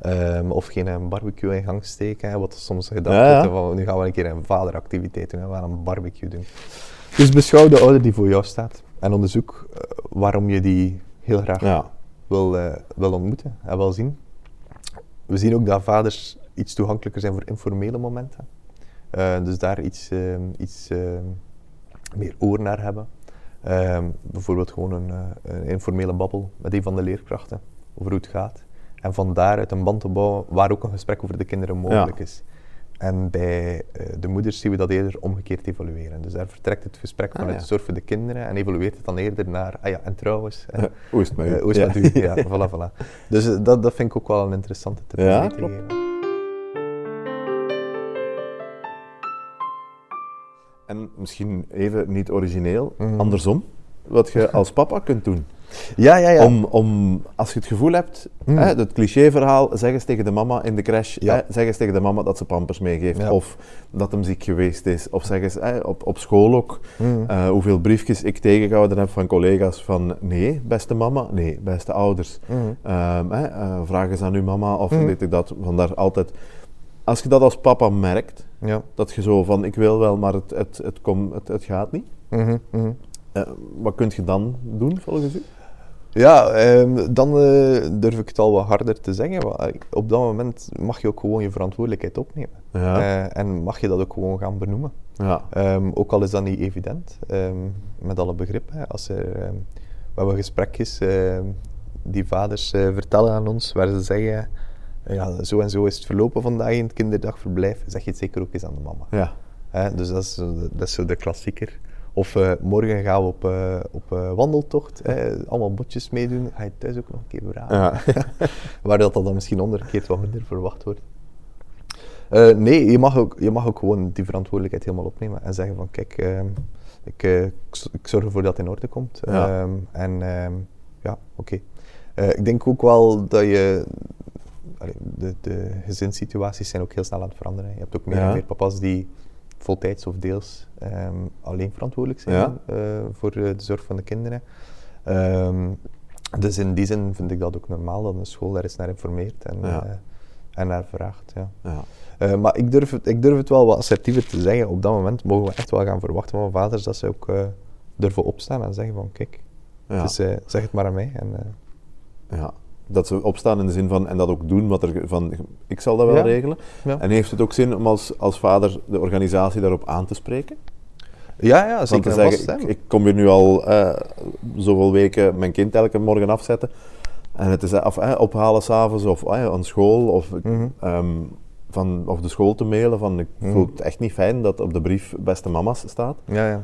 [SPEAKER 4] Ehm, of geen een barbecue in gang steken, hè, wat soms gedacht
[SPEAKER 5] Ja, ja.
[SPEAKER 4] wordt van nu gaan we een keer een vaderactiviteit doen, hè, we gaan een barbecue doen. Dus beschouw de ouder die voor jou staat en onderzoek eh, waarom je die heel graag
[SPEAKER 5] Ja.
[SPEAKER 4] wil, eh, wil ontmoeten en wil zien. We zien ook dat vaders iets toegankelijker zijn voor informele momenten. Eh, dus daar iets, eh, iets eh, meer oor naar hebben. Ehm, bijvoorbeeld gewoon een, eh, een informele babbel met een van de leerkrachten over hoe het gaat. En van daaruit een band te bouwen waar ook een gesprek over de kinderen mogelijk is. En bij eh, de moeders zien we dat eerder omgekeerd evolueren. Dus daar vertrekt het gesprek vanuit
[SPEAKER 5] ja.
[SPEAKER 4] de zorg voor de kinderen en evolueert het dan eerder naar, ah ja, en trouwens, en,
[SPEAKER 5] hoe is het met u?
[SPEAKER 4] eh, hoe is het
[SPEAKER 5] Ja.
[SPEAKER 4] met u? Ja, voilà, voilà. Dus eh, dat, dat vind ik ook wel een interessante tip
[SPEAKER 5] Ja,
[SPEAKER 4] te
[SPEAKER 5] klopt.
[SPEAKER 4] geven.
[SPEAKER 5] En misschien even niet origineel,
[SPEAKER 4] Mhm.
[SPEAKER 5] andersom. Wat je als papa kunt doen.
[SPEAKER 4] Ja, ja, ja.
[SPEAKER 5] Om, om, als je het gevoel hebt,
[SPEAKER 4] Mm.
[SPEAKER 5] hè, het clichéverhaal, zeg eens tegen de mama in de crash,
[SPEAKER 4] Ja.
[SPEAKER 5] hè, zeg eens tegen de mama dat ze pampers meegeeft.
[SPEAKER 4] Ja.
[SPEAKER 5] Of dat hem ziek geweest is. Of zeg eens hè, op, op school ook,
[SPEAKER 4] Mm.
[SPEAKER 5] eh, hoeveel briefjes ik tegengehouden heb van collega's van nee, beste mama, nee, beste ouders.
[SPEAKER 4] Mm.
[SPEAKER 5] Ehm, hè, eh, vraag eens aan uw mama of
[SPEAKER 4] Mhm.
[SPEAKER 5] dit ik dat. Vandaar altijd, als je dat als papa merkt,
[SPEAKER 4] Ja.
[SPEAKER 5] dat je zo van ik wil wel, maar het, het, het, kom, het, het gaat niet.
[SPEAKER 4] Mhm, mhm.
[SPEAKER 5] Eh, wat kun je dan doen volgens u?
[SPEAKER 4] Ja, ehm, dan eh, durf ik het al wat harder te zeggen. op dat moment mag je ook gewoon je verantwoordelijkheid opnemen.
[SPEAKER 5] Ja.
[SPEAKER 4] Eh, en mag je dat ook gewoon gaan benoemen.
[SPEAKER 5] ja.
[SPEAKER 4] Ehm, ook al is dat niet evident, ehm, met alle begrip. Hè. Als er, we hebben gesprekjes ehm, die vaders eh, vertellen aan ons, waar ze zeggen, ja, zo en zo is het verlopen vandaag in het kinderdagverblijf, zeg je het zeker ook eens aan de mama.
[SPEAKER 5] ja.
[SPEAKER 4] Dus dat is, dat is zo de klassieker. Of eh, morgen gaan we op, eh, op eh, wandeltocht, allemaal botjes meedoen. Ga je thuis ook nog een keer vragen.
[SPEAKER 5] Ja.
[SPEAKER 4] Waar dat, dat dan misschien onderkeerd wat minder verwacht wordt. Nee, je mag, ook, je mag ook gewoon die verantwoordelijkheid helemaal opnemen en zeggen van kijk, ehm, ik, ik zorg ervoor dat het in orde komt.
[SPEAKER 5] Ja.
[SPEAKER 4] Ehm, en ehm, ja, oké. Ik denk ook wel dat je... de, de gezinssituaties zijn ook heel snel aan het veranderen. Je hebt ook meer
[SPEAKER 5] Ja.
[SPEAKER 4] en meer papa's die voltijds of deels ehm, alleen verantwoordelijk zijn
[SPEAKER 5] Ja.
[SPEAKER 4] eh, voor eh, de zorg van de kinderen. Ehm, dus in die zin vind ik dat ook normaal dat een school daar eens naar informeert en,
[SPEAKER 5] Ja.
[SPEAKER 4] eh, en naar vraagt. Ja.
[SPEAKER 5] ja.
[SPEAKER 4] Maar ik durf, het, ik durf het wel wat assertiever te zeggen. Op dat moment mogen we echt wel gaan verwachten van vaders dat ze ook durven opstaan en zeggen van kijk, dus, zeg het maar aan mij. En,
[SPEAKER 5] ja. Dat ze opstaan in de zin van, en dat ook doen wat er van, ik zal dat wel
[SPEAKER 4] Ja.
[SPEAKER 5] regelen.
[SPEAKER 4] ja.
[SPEAKER 5] En heeft het ook zin om als, als vader de organisatie daarop aan te spreken?
[SPEAKER 4] ja, ja, zeker
[SPEAKER 5] te
[SPEAKER 4] en
[SPEAKER 5] zeggen, ik, ik kom hier nu al eh, zoveel weken mijn kind elke morgen afzetten. En het is eh, of, eh, ophalen s'avonds of aan school. Of,
[SPEAKER 4] Mhm.
[SPEAKER 5] ehm, van, of de school te mailen van ik
[SPEAKER 4] Mhm.
[SPEAKER 5] voel het echt niet fijn dat op de brief beste mama's staat.
[SPEAKER 4] Ja, ja.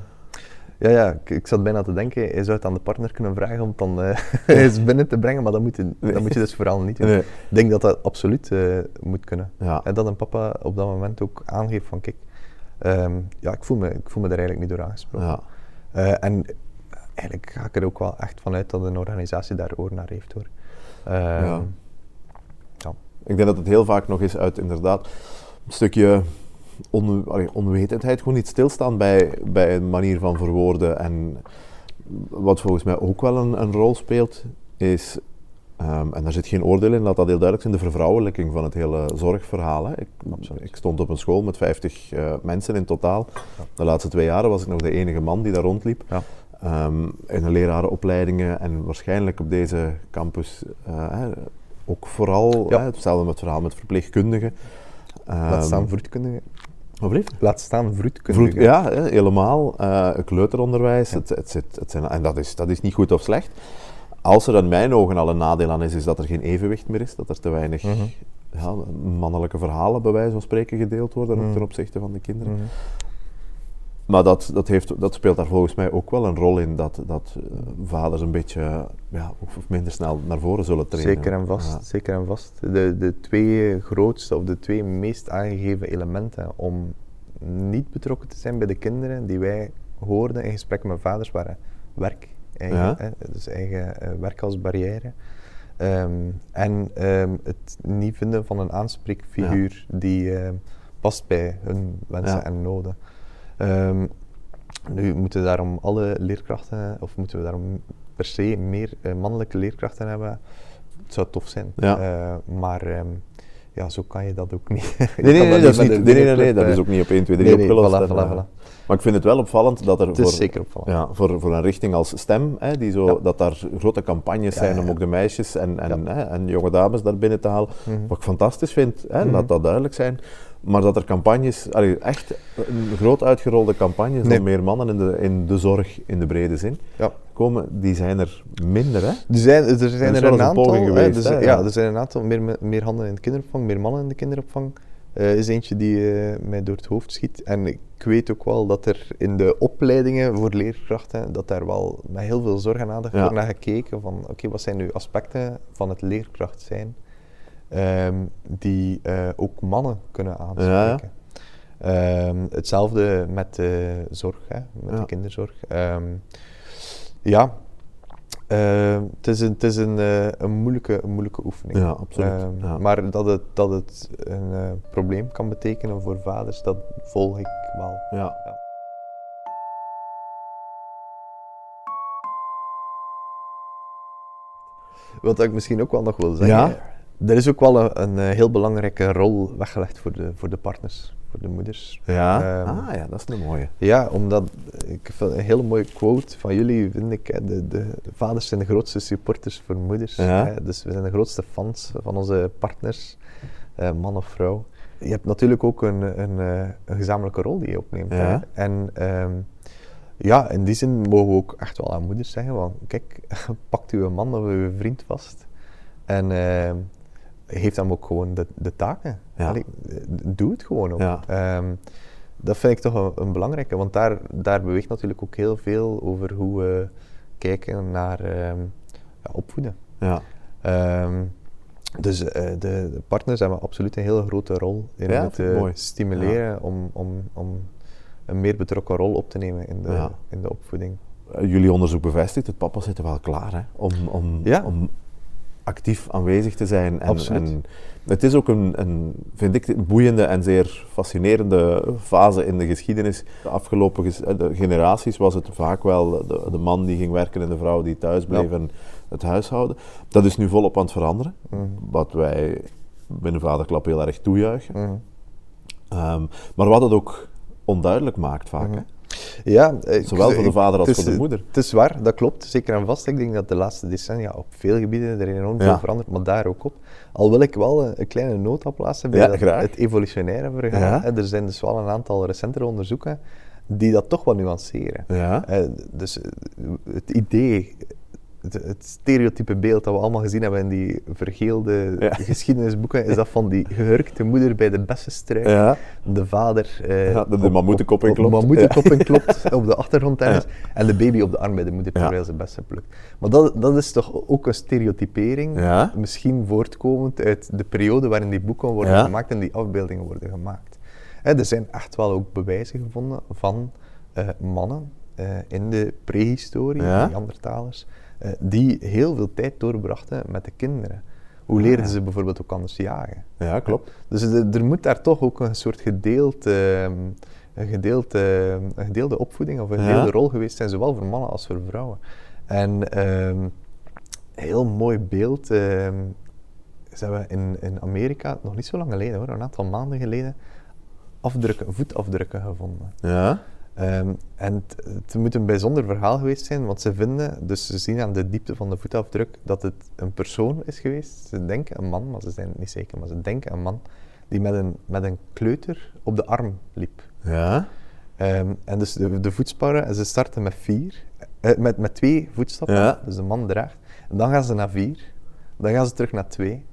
[SPEAKER 4] Ja, ja ik, ik zat bijna te denken, je zou het aan de partner kunnen vragen om het dan eh, eens binnen te brengen, maar dat moet je, dat moet je dus vooral niet doen.
[SPEAKER 5] Nee.
[SPEAKER 4] Ik denk dat dat absoluut eh, moet kunnen.
[SPEAKER 5] Ja.
[SPEAKER 4] En dat een papa op dat moment ook aangeeft van, kijk, ehm, ja, ik voel, me, ik voel me daar eigenlijk niet door aangesproken.
[SPEAKER 5] Ja.
[SPEAKER 4] Eh, en eigenlijk ga ik er ook wel echt vanuit dat een organisatie daar oor naar heeft, hoor. Ehm,
[SPEAKER 5] Ja.
[SPEAKER 4] ja.
[SPEAKER 5] Ik denk dat het heel vaak nog is uit inderdaad een stukje on, allee, onwetendheid, gewoon niet stilstaan bij, bij een manier van verwoorden. En wat volgens mij ook wel een, een rol speelt, is, ehm, en daar zit geen oordeel in, laat dat heel duidelijk zijn, de vervrouwelijking van het hele zorgverhaal. Hè. Ik, ik stond op een school met 50 eh, mensen in totaal. De laatste twee jaren was ik nog de enige man die daar rondliep.
[SPEAKER 4] Ja.
[SPEAKER 5] Ehm, in de lerarenopleidingen en waarschijnlijk op deze campus eh, ook vooral
[SPEAKER 4] Ja.
[SPEAKER 5] hè, hetzelfde met het verhaal met verpleegkundigen.
[SPEAKER 4] Laat
[SPEAKER 5] Ehm,
[SPEAKER 4] staan vroedkundigen.
[SPEAKER 5] wat blieft?
[SPEAKER 4] Laat staan
[SPEAKER 5] ja, helemaal. Eh kleuteronderwijs. Het, het zit, het zijn, en dat is, dat is niet goed of slecht. Als er in mijn ogen al een nadeel aan is, is dat er geen evenwicht meer is. Dat er te weinig
[SPEAKER 4] Mhm.
[SPEAKER 5] ja, mannelijke verhalen, bij wijze van spreken, gedeeld worden
[SPEAKER 4] Mhm.
[SPEAKER 5] ten opzichte van de kinderen.
[SPEAKER 4] Mhm.
[SPEAKER 5] Maar dat, dat, heeft, dat speelt daar volgens mij ook wel een rol in, dat, dat eh, vaders een beetje ja, of minder snel naar voren zullen treden.
[SPEAKER 4] Zeker en vast,
[SPEAKER 5] Ja.
[SPEAKER 4] zeker en vast. De, de twee grootste of de twee meest aangegeven elementen om niet betrokken te zijn bij de kinderen die wij hoorden in gesprekken met vaders waren werk, eigen,
[SPEAKER 5] Ja.
[SPEAKER 4] hè, dus eigen eh, werk als barrière. Ehm, en ehm, het niet vinden van een aanspreekfiguur die ehm, past bij hun wensen en noden. Ehm, nu moeten we daarom alle leerkrachten, of moeten we daarom per se meer eh, mannelijke leerkrachten hebben? Het zou tof zijn.
[SPEAKER 5] Ja.
[SPEAKER 4] Eh, maar ehm, ja, zo kan je dat ook niet.
[SPEAKER 5] Nee, nee, nee, dat is niet, nee, nee, nee, dat is ook niet op 1, 2, 3
[SPEAKER 4] nee, nee,
[SPEAKER 5] opgelost.
[SPEAKER 4] voilà,
[SPEAKER 5] en,
[SPEAKER 4] voilà, voilà.
[SPEAKER 5] Maar ik vind het wel opvallend dat er
[SPEAKER 4] Het
[SPEAKER 5] voor,
[SPEAKER 4] is zeker opvallend.
[SPEAKER 5] ja, voor, voor een richting als STEM, hè, die zo,
[SPEAKER 4] Ja.
[SPEAKER 5] dat daar grote campagnes
[SPEAKER 4] Ja,
[SPEAKER 5] zijn om ook de meisjes en, en, hè, en jonge dames daar binnen te halen.
[SPEAKER 4] Mhm.
[SPEAKER 5] Wat ik fantastisch vind, hè,
[SPEAKER 4] Mhm.
[SPEAKER 5] laat dat duidelijk zijn. Maar dat er campagnes, allee, echt een groot uitgerolde campagnes
[SPEAKER 4] Nee.
[SPEAKER 5] meer mannen in de, in de zorg in de brede zin
[SPEAKER 4] Ja.
[SPEAKER 5] komen, die zijn er minder. Hè?
[SPEAKER 4] Er zijn er, zijn er een
[SPEAKER 5] een
[SPEAKER 4] aantal. hè,
[SPEAKER 5] geweest,
[SPEAKER 4] dus,
[SPEAKER 5] hè,
[SPEAKER 4] ja.
[SPEAKER 5] ja.
[SPEAKER 4] er zijn een aantal. Meer, meer handen in de kinderopvang, meer mannen in de kinderopvang. eh, is eentje die eh, mij door het hoofd schiet. En ik weet ook wel dat er in de opleidingen voor leerkrachten, dat daar wel met heel veel zorg en aandacht
[SPEAKER 5] Ja.
[SPEAKER 4] wordt naar gekeken van, oké, wat zijn nu aspecten van het leerkracht zijn ehm, die eh, ook mannen kunnen aanspreken. Ehm, hetzelfde met de zorg, hè, met
[SPEAKER 5] Ja.
[SPEAKER 4] de kinderzorg. Ehm, ja, het is, een, het is een, eh, een, moeilijke, een moeilijke oefening.
[SPEAKER 5] Ja, absoluut. Ja.
[SPEAKER 4] Maar dat het, dat het een eh, probleem kan betekenen voor vaders, dat volg ik wel.
[SPEAKER 5] Ja.
[SPEAKER 4] Wat ik misschien ook wel nog wil zeggen,
[SPEAKER 5] Ja?
[SPEAKER 4] Er is ook wel een, een eh, heel belangrijke rol weggelegd voor de, voor de partners, voor de moeders.
[SPEAKER 5] Ja?
[SPEAKER 4] Ehm,
[SPEAKER 5] ah ja, dat is een mooie.
[SPEAKER 4] Ja, omdat ik vind een hele mooie quote van jullie, vind ik. De, de, de vaders zijn de grootste supporters voor moeders.
[SPEAKER 5] Ja.
[SPEAKER 4] Hè, dus we zijn de grootste fans van onze partners, eh, man of vrouw. Je hebt natuurlijk ook een, een, eh, een gezamenlijke rol die je opneemt.
[SPEAKER 5] Ja.
[SPEAKER 4] Hè? En ehm, ja, in die zin mogen we ook echt wel aan moeders zeggen: van, kijk, pakt uw man of uw vriend vast. En ehm, geef hem ook gewoon de, de taken.
[SPEAKER 5] Ja.
[SPEAKER 4] Allee, doe het gewoon ook.
[SPEAKER 5] Ja.
[SPEAKER 4] Ehm, dat vind ik toch een, een belangrijke, want daar, daar beweegt natuurlijk ook heel veel over hoe we kijken naar ehm, ja, opvoeden.
[SPEAKER 5] Ja.
[SPEAKER 4] Ehm, dus eh, de, de partners hebben absoluut een hele grote rol in het eh, stimuleren om, om, om een meer betrokken rol op te nemen in de, in de opvoeding.
[SPEAKER 5] Eh, Jullie onderzoek bevestigt, het papa zit er wel klaar hè, om, om,
[SPEAKER 4] Ja.
[SPEAKER 5] om actief aanwezig te zijn. En,
[SPEAKER 4] Absoluut.
[SPEAKER 5] en het is ook een, een, vind ik, een boeiende en zeer fascinerende fase in de geschiedenis. De afgelopen ges- eh, de generaties was het vaak wel de, de man die ging werken en de vrouw die thuis bleef
[SPEAKER 4] Ja.
[SPEAKER 5] en het huishouden. Dat is nu volop aan het veranderen,
[SPEAKER 4] Mhm.
[SPEAKER 5] wat wij binnen Vaderklap heel erg toejuichen.
[SPEAKER 4] Mhm.
[SPEAKER 5] Ehm, maar wat het ook onduidelijk maakt vaak.
[SPEAKER 4] Mhm. Ja, ik-
[SPEAKER 5] Zowel voor de vader als voor de moeder.
[SPEAKER 4] Het is waar, dat klopt. Zeker en vast. Ik denk dat de laatste decennia op veel gebieden er enorm
[SPEAKER 5] Ja.
[SPEAKER 4] veel verandert, maar daar ook op. Al wil ik wel een, een kleine nota plaatsen bij
[SPEAKER 5] Ja,
[SPEAKER 4] dat- het evolutionaire verhaal.
[SPEAKER 5] Ja.
[SPEAKER 4] Er zijn dus wel een aantal recentere onderzoeken die dat toch wel nuanceren.
[SPEAKER 5] Ja.
[SPEAKER 4] Eh, dus eh, het idee, het, het stereotype beeld dat we allemaal gezien hebben in die vergeelde
[SPEAKER 5] Ja.
[SPEAKER 4] geschiedenisboeken, is dat van die gehurkte moeder bij de bessenstruik.
[SPEAKER 5] Ja.
[SPEAKER 4] De vader eh,
[SPEAKER 5] Ja, de- de
[SPEAKER 4] op-
[SPEAKER 5] mammoetenkop
[SPEAKER 4] op-
[SPEAKER 5] inklopt.
[SPEAKER 4] op inklopt op de achtergrond ergens.
[SPEAKER 5] Ja.
[SPEAKER 4] En de baby op de arm bij de moeder terwijl ze bessen plukt. Maar dat, dat is toch ook een stereotypering, misschien voortkomend uit de periode waarin die boeken worden gemaakt en die afbeeldingen worden gemaakt. Er zijn echt wel ook bewijzen gevonden van eh, mannen eh, in de prehistorie,
[SPEAKER 5] Ja.
[SPEAKER 4] Neandertalers, eh, die heel veel tijd doorbrachten met de kinderen. Hoe leerden
[SPEAKER 5] Ah, ja.
[SPEAKER 4] ze bijvoorbeeld ook anders jagen?
[SPEAKER 5] Ja, klopt.
[SPEAKER 4] Dus er, er moet daar toch ook een soort gedeeld, ehm, een, gedeeld, een gedeelde opvoeding of een
[SPEAKER 5] Ja.
[SPEAKER 4] gedeelde rol geweest zijn, zowel voor mannen als voor vrouwen. En een heel mooi beeld. ze hebben in, in Amerika, nog niet zo lang geleden hoor, een aantal maanden geleden, afdrukken, voetafdrukken gevonden.
[SPEAKER 5] Ja.
[SPEAKER 4] Ehm, en het, moet een bijzonder verhaal geweest zijn, want ze vinden, dus ze zien aan de diepte van de voetafdruk dat het een persoon is geweest. Ze denken een man, maar ze zijn het niet zeker, maar ze denken een man die met een, met een kleuter op de arm liep.
[SPEAKER 5] Ja.
[SPEAKER 4] Ehm, en dus de, de voetsparren, en ze starten met vier, eh, met, met twee voetstappen,
[SPEAKER 5] Ja.
[SPEAKER 4] dus de man draagt. En dan gaan ze naar vier, dan gaan ze terug naar twee.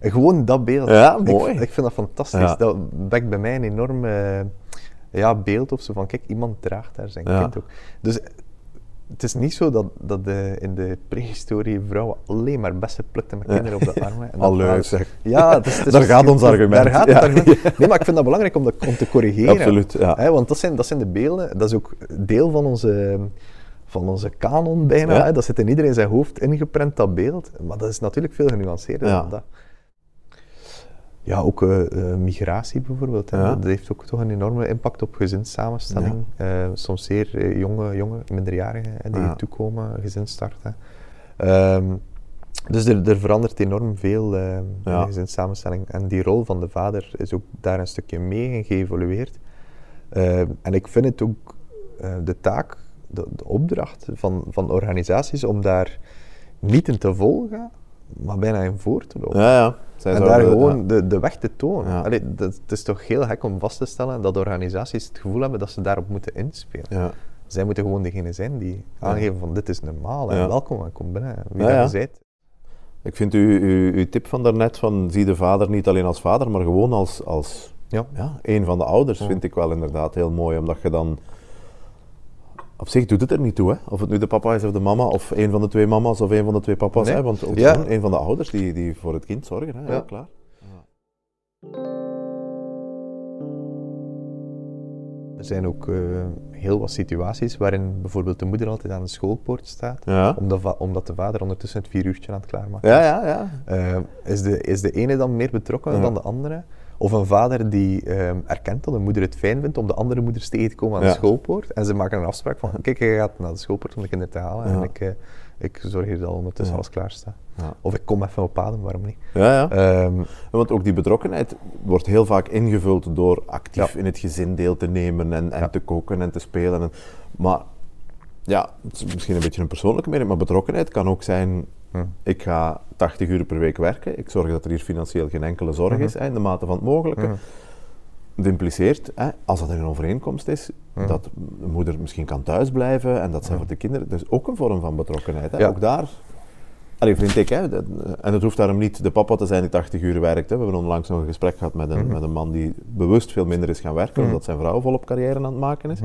[SPEAKER 4] En gewoon dat beeld,
[SPEAKER 5] Ja,
[SPEAKER 4] ik-
[SPEAKER 5] mooi.
[SPEAKER 4] Ik, vind dat fantastisch.
[SPEAKER 5] Ja.
[SPEAKER 4] Dat wekt bij mij een enorm eh, ja, beeld of zo van, kijk, iemand draagt daar zijn
[SPEAKER 5] Ja.
[SPEAKER 4] kind ook. Dus het is niet zo dat, dat de, in de prehistorie vrouwen alleen maar bessen plukten met kinderen op de armen. En dat
[SPEAKER 5] Allee, zeg.
[SPEAKER 4] Ja, het is, het is
[SPEAKER 5] Daar gaat ons argument.
[SPEAKER 4] Daar gaat het
[SPEAKER 5] Ja.
[SPEAKER 4] argument. Nee, maar ik vind dat belangrijk om, dat, om te corrigeren.
[SPEAKER 5] Absoluut, ja.
[SPEAKER 4] Hè, want dat zijn, dat zijn de beelden, dat is ook deel van onze, van onze kanon bijna.
[SPEAKER 5] Ja.
[SPEAKER 4] Hè. Dat zit in iedereen zijn hoofd ingeprent, dat beeld. Maar dat is natuurlijk veel genuanceerder
[SPEAKER 5] Ja.
[SPEAKER 4] dan dat. Ja, ook eh, eh, migratie bijvoorbeeld. hè.
[SPEAKER 5] Ja.
[SPEAKER 4] Dat heeft ook toch een enorme impact op gezinssamenstelling. Eh, soms zeer jonge, jonge minderjarigen hè, die
[SPEAKER 5] Ja.
[SPEAKER 4] toekomen, gezin starten. Ehm, dus er, er verandert enorm veel eh, in
[SPEAKER 5] Ja.
[SPEAKER 4] de gezinssamenstelling. En die rol van de vader is ook daar een stukje mee in geëvolueerd. Eh, en ik vind het ook de taak, de, de opdracht van, van organisaties om daar niet in te volgen, maar bijna in voor te lopen.
[SPEAKER 5] Ja, ja. Zij
[SPEAKER 4] en daar gewoon de, de weg te tonen.
[SPEAKER 5] Ja.
[SPEAKER 4] Allee, dat, het is toch heel gek om vast te stellen dat organisaties het gevoel hebben dat ze daarop moeten inspelen.
[SPEAKER 5] Ja.
[SPEAKER 4] Zij moeten gewoon degene zijn die aangeven van dit is normaal en welkom en kom binnen. Wie
[SPEAKER 5] Ja,
[SPEAKER 4] je.
[SPEAKER 5] Ik vind uw, uw, uw tip van daarnet van zie de vader niet alleen als vader, maar gewoon als, als
[SPEAKER 4] Ja.
[SPEAKER 5] ja, een van de ouders, vind ik wel inderdaad heel mooi. Omdat je dan... Op zich doet het er niet toe, hè? of het nu de papa is of de mama, of een van de twee mama's of een van de twee papa's.
[SPEAKER 4] Nee.
[SPEAKER 5] Hè? Want ook
[SPEAKER 4] Ja.
[SPEAKER 5] een van de ouders die, die voor het kind zorgen. Hè? Ja.
[SPEAKER 4] Ja.
[SPEAKER 5] klaar.
[SPEAKER 4] Er zijn ook eh, heel wat situaties waarin bijvoorbeeld de moeder altijd aan de schoolpoort staat,
[SPEAKER 5] Ja.
[SPEAKER 4] omdat, omdat de vader ondertussen het vier uurtje aan het klaarmaken
[SPEAKER 5] Ja,
[SPEAKER 4] is.
[SPEAKER 5] ja, ja.
[SPEAKER 4] Eh, is, de, is de ene dan meer betrokken
[SPEAKER 5] Ja.
[SPEAKER 4] dan de andere? Of een vader die ehm, erkent dat de moeder het fijn vindt om de andere moeders tegen te komen aan de schoolpoort. En ze maken een afspraak van, kijk, je gaat naar de schoolpoort om de kinderen te halen. En ik, eh, ik zorg hier dat ondertussen alles klaar staat.
[SPEAKER 5] Ja.
[SPEAKER 4] Of ik kom even op adem, waarom niet?
[SPEAKER 5] Ja, ja.
[SPEAKER 4] Ehm,
[SPEAKER 5] Want ook die betrokkenheid wordt heel vaak ingevuld door actief in het gezin deel te nemen en, en te koken en te spelen. En, maar ja, het is misschien een beetje een persoonlijke mening, maar betrokkenheid kan ook zijn:
[SPEAKER 4] Hm.
[SPEAKER 5] ik ga 80 uur per week werken, ik zorg dat er hier financieel geen enkele zorg
[SPEAKER 4] Mhm.
[SPEAKER 5] is, hè, in de mate van het mogelijke.
[SPEAKER 4] Mhm.
[SPEAKER 5] Het impliceert, hè, als dat een overeenkomst is, dat de moeder misschien kan thuisblijven en dat zij
[SPEAKER 4] Mhm.
[SPEAKER 5] voor de kinderen. Dus ook een vorm van betrokkenheid. Hè.
[SPEAKER 4] Ja.
[SPEAKER 5] Ook daar. Allee, vind ik, hè, dat- en het hoeft daarom niet de papa te zijn die 80 uur werkt. Hè. We hebben onlangs nog een gesprek gehad met een, met een man die bewust veel minder is gaan werken, omdat zijn vrouw volop carrière aan het maken is.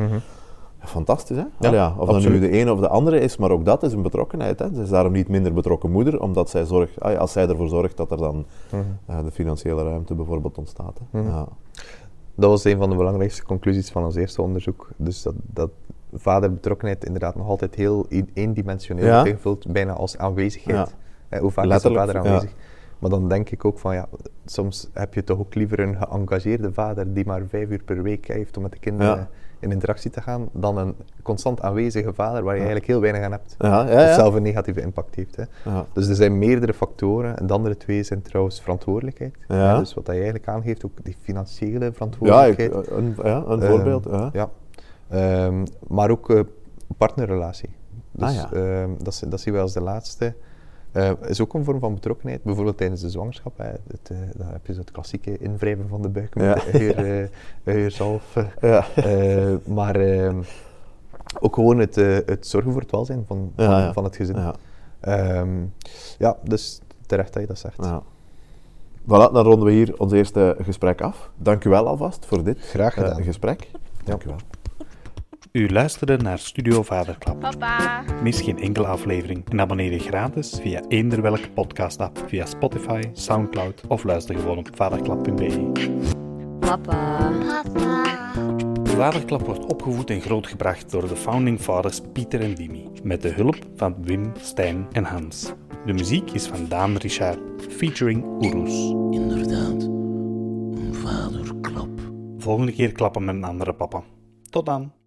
[SPEAKER 5] Fantastisch, hè?
[SPEAKER 4] Ja,
[SPEAKER 5] ja, of dat nu de ene of de andere is, maar ook dat is een betrokkenheid. Hè? Ze is daarom niet minder betrokken moeder, omdat zij zorgt, als zij ervoor zorgt dat er dan
[SPEAKER 4] Mhm.
[SPEAKER 5] eh, de financiële ruimte bijvoorbeeld ontstaat. Hè?
[SPEAKER 4] Mhm.
[SPEAKER 5] Ja.
[SPEAKER 4] Dat was een van de belangrijkste conclusies van ons eerste onderzoek. Dus dat, dat vaderbetrokkenheid inderdaad nog altijd heel eendimensioneel
[SPEAKER 5] Ja.
[SPEAKER 4] ingevuld, bijna als aanwezigheid. Eh, hoe vaak
[SPEAKER 5] Letterlijk,
[SPEAKER 4] is de vader aanwezig? Maar dan denk ik ook van ja, soms heb je toch ook liever een geëngageerde vader die maar vijf uur per week heeft om met de kinderen. In interactie te gaan, dan een constant aanwezige vader waar je eigenlijk heel weinig aan hebt.
[SPEAKER 5] Ja, ja,
[SPEAKER 4] Of
[SPEAKER 5] ja.
[SPEAKER 4] zelf een negatieve impact heeft. Hè.
[SPEAKER 5] Ja.
[SPEAKER 4] Dus er zijn meerdere factoren. En de andere twee zijn trouwens verantwoordelijkheid. Dus wat dat je eigenlijk aangeeft, ook die financiële
[SPEAKER 5] Ja, ik,
[SPEAKER 4] verantwoordelijkheid.
[SPEAKER 5] een, ja, een
[SPEAKER 4] Ehm,
[SPEAKER 5] voorbeeld. Ja.
[SPEAKER 4] Ja. Ehm, maar ook eh, partnerrelatie. Dus
[SPEAKER 5] Ah, ja.
[SPEAKER 4] ehm, dat, dat zien we als de laatste. Eh, is ook een vorm van betrokkenheid. Bijvoorbeeld tijdens de zwangerschap. Hè, het, eh, dan heb je zo het klassieke invrijven van de buik met
[SPEAKER 5] Ja.
[SPEAKER 4] de uier, eh.
[SPEAKER 5] Ja.
[SPEAKER 4] Maar ehm, ook gewoon het, het zorgen voor het welzijn van, van,
[SPEAKER 5] Ja, ja.
[SPEAKER 4] van het gezin.
[SPEAKER 5] Ja.
[SPEAKER 4] Ehm, ja, dus terecht dat je dat zegt.
[SPEAKER 5] Ja. Voilà, dan ronden we hier ons eerste gesprek af. Dank u wel alvast voor dit
[SPEAKER 4] Graag gedaan.
[SPEAKER 5] gesprek. Dank u wel.
[SPEAKER 1] U luisterde naar Studio Vaderklap.
[SPEAKER 2] Papa.
[SPEAKER 1] Mis geen enkele aflevering en abonneer je gratis via eender welke podcast-app, via Spotify, Soundcloud of luister gewoon op vaderklap.be.
[SPEAKER 2] Papa. Papa.
[SPEAKER 1] Vaderklap wordt opgevoed en grootgebracht door de founding fathers Pieter en Wimmy, met de hulp van Wim, Stijn en Hans. De muziek is van Daan Richard, featuring Oeroes.
[SPEAKER 3] Inderdaad, een vaderklap.
[SPEAKER 1] Volgende keer klappen met een andere papa. Tot dan!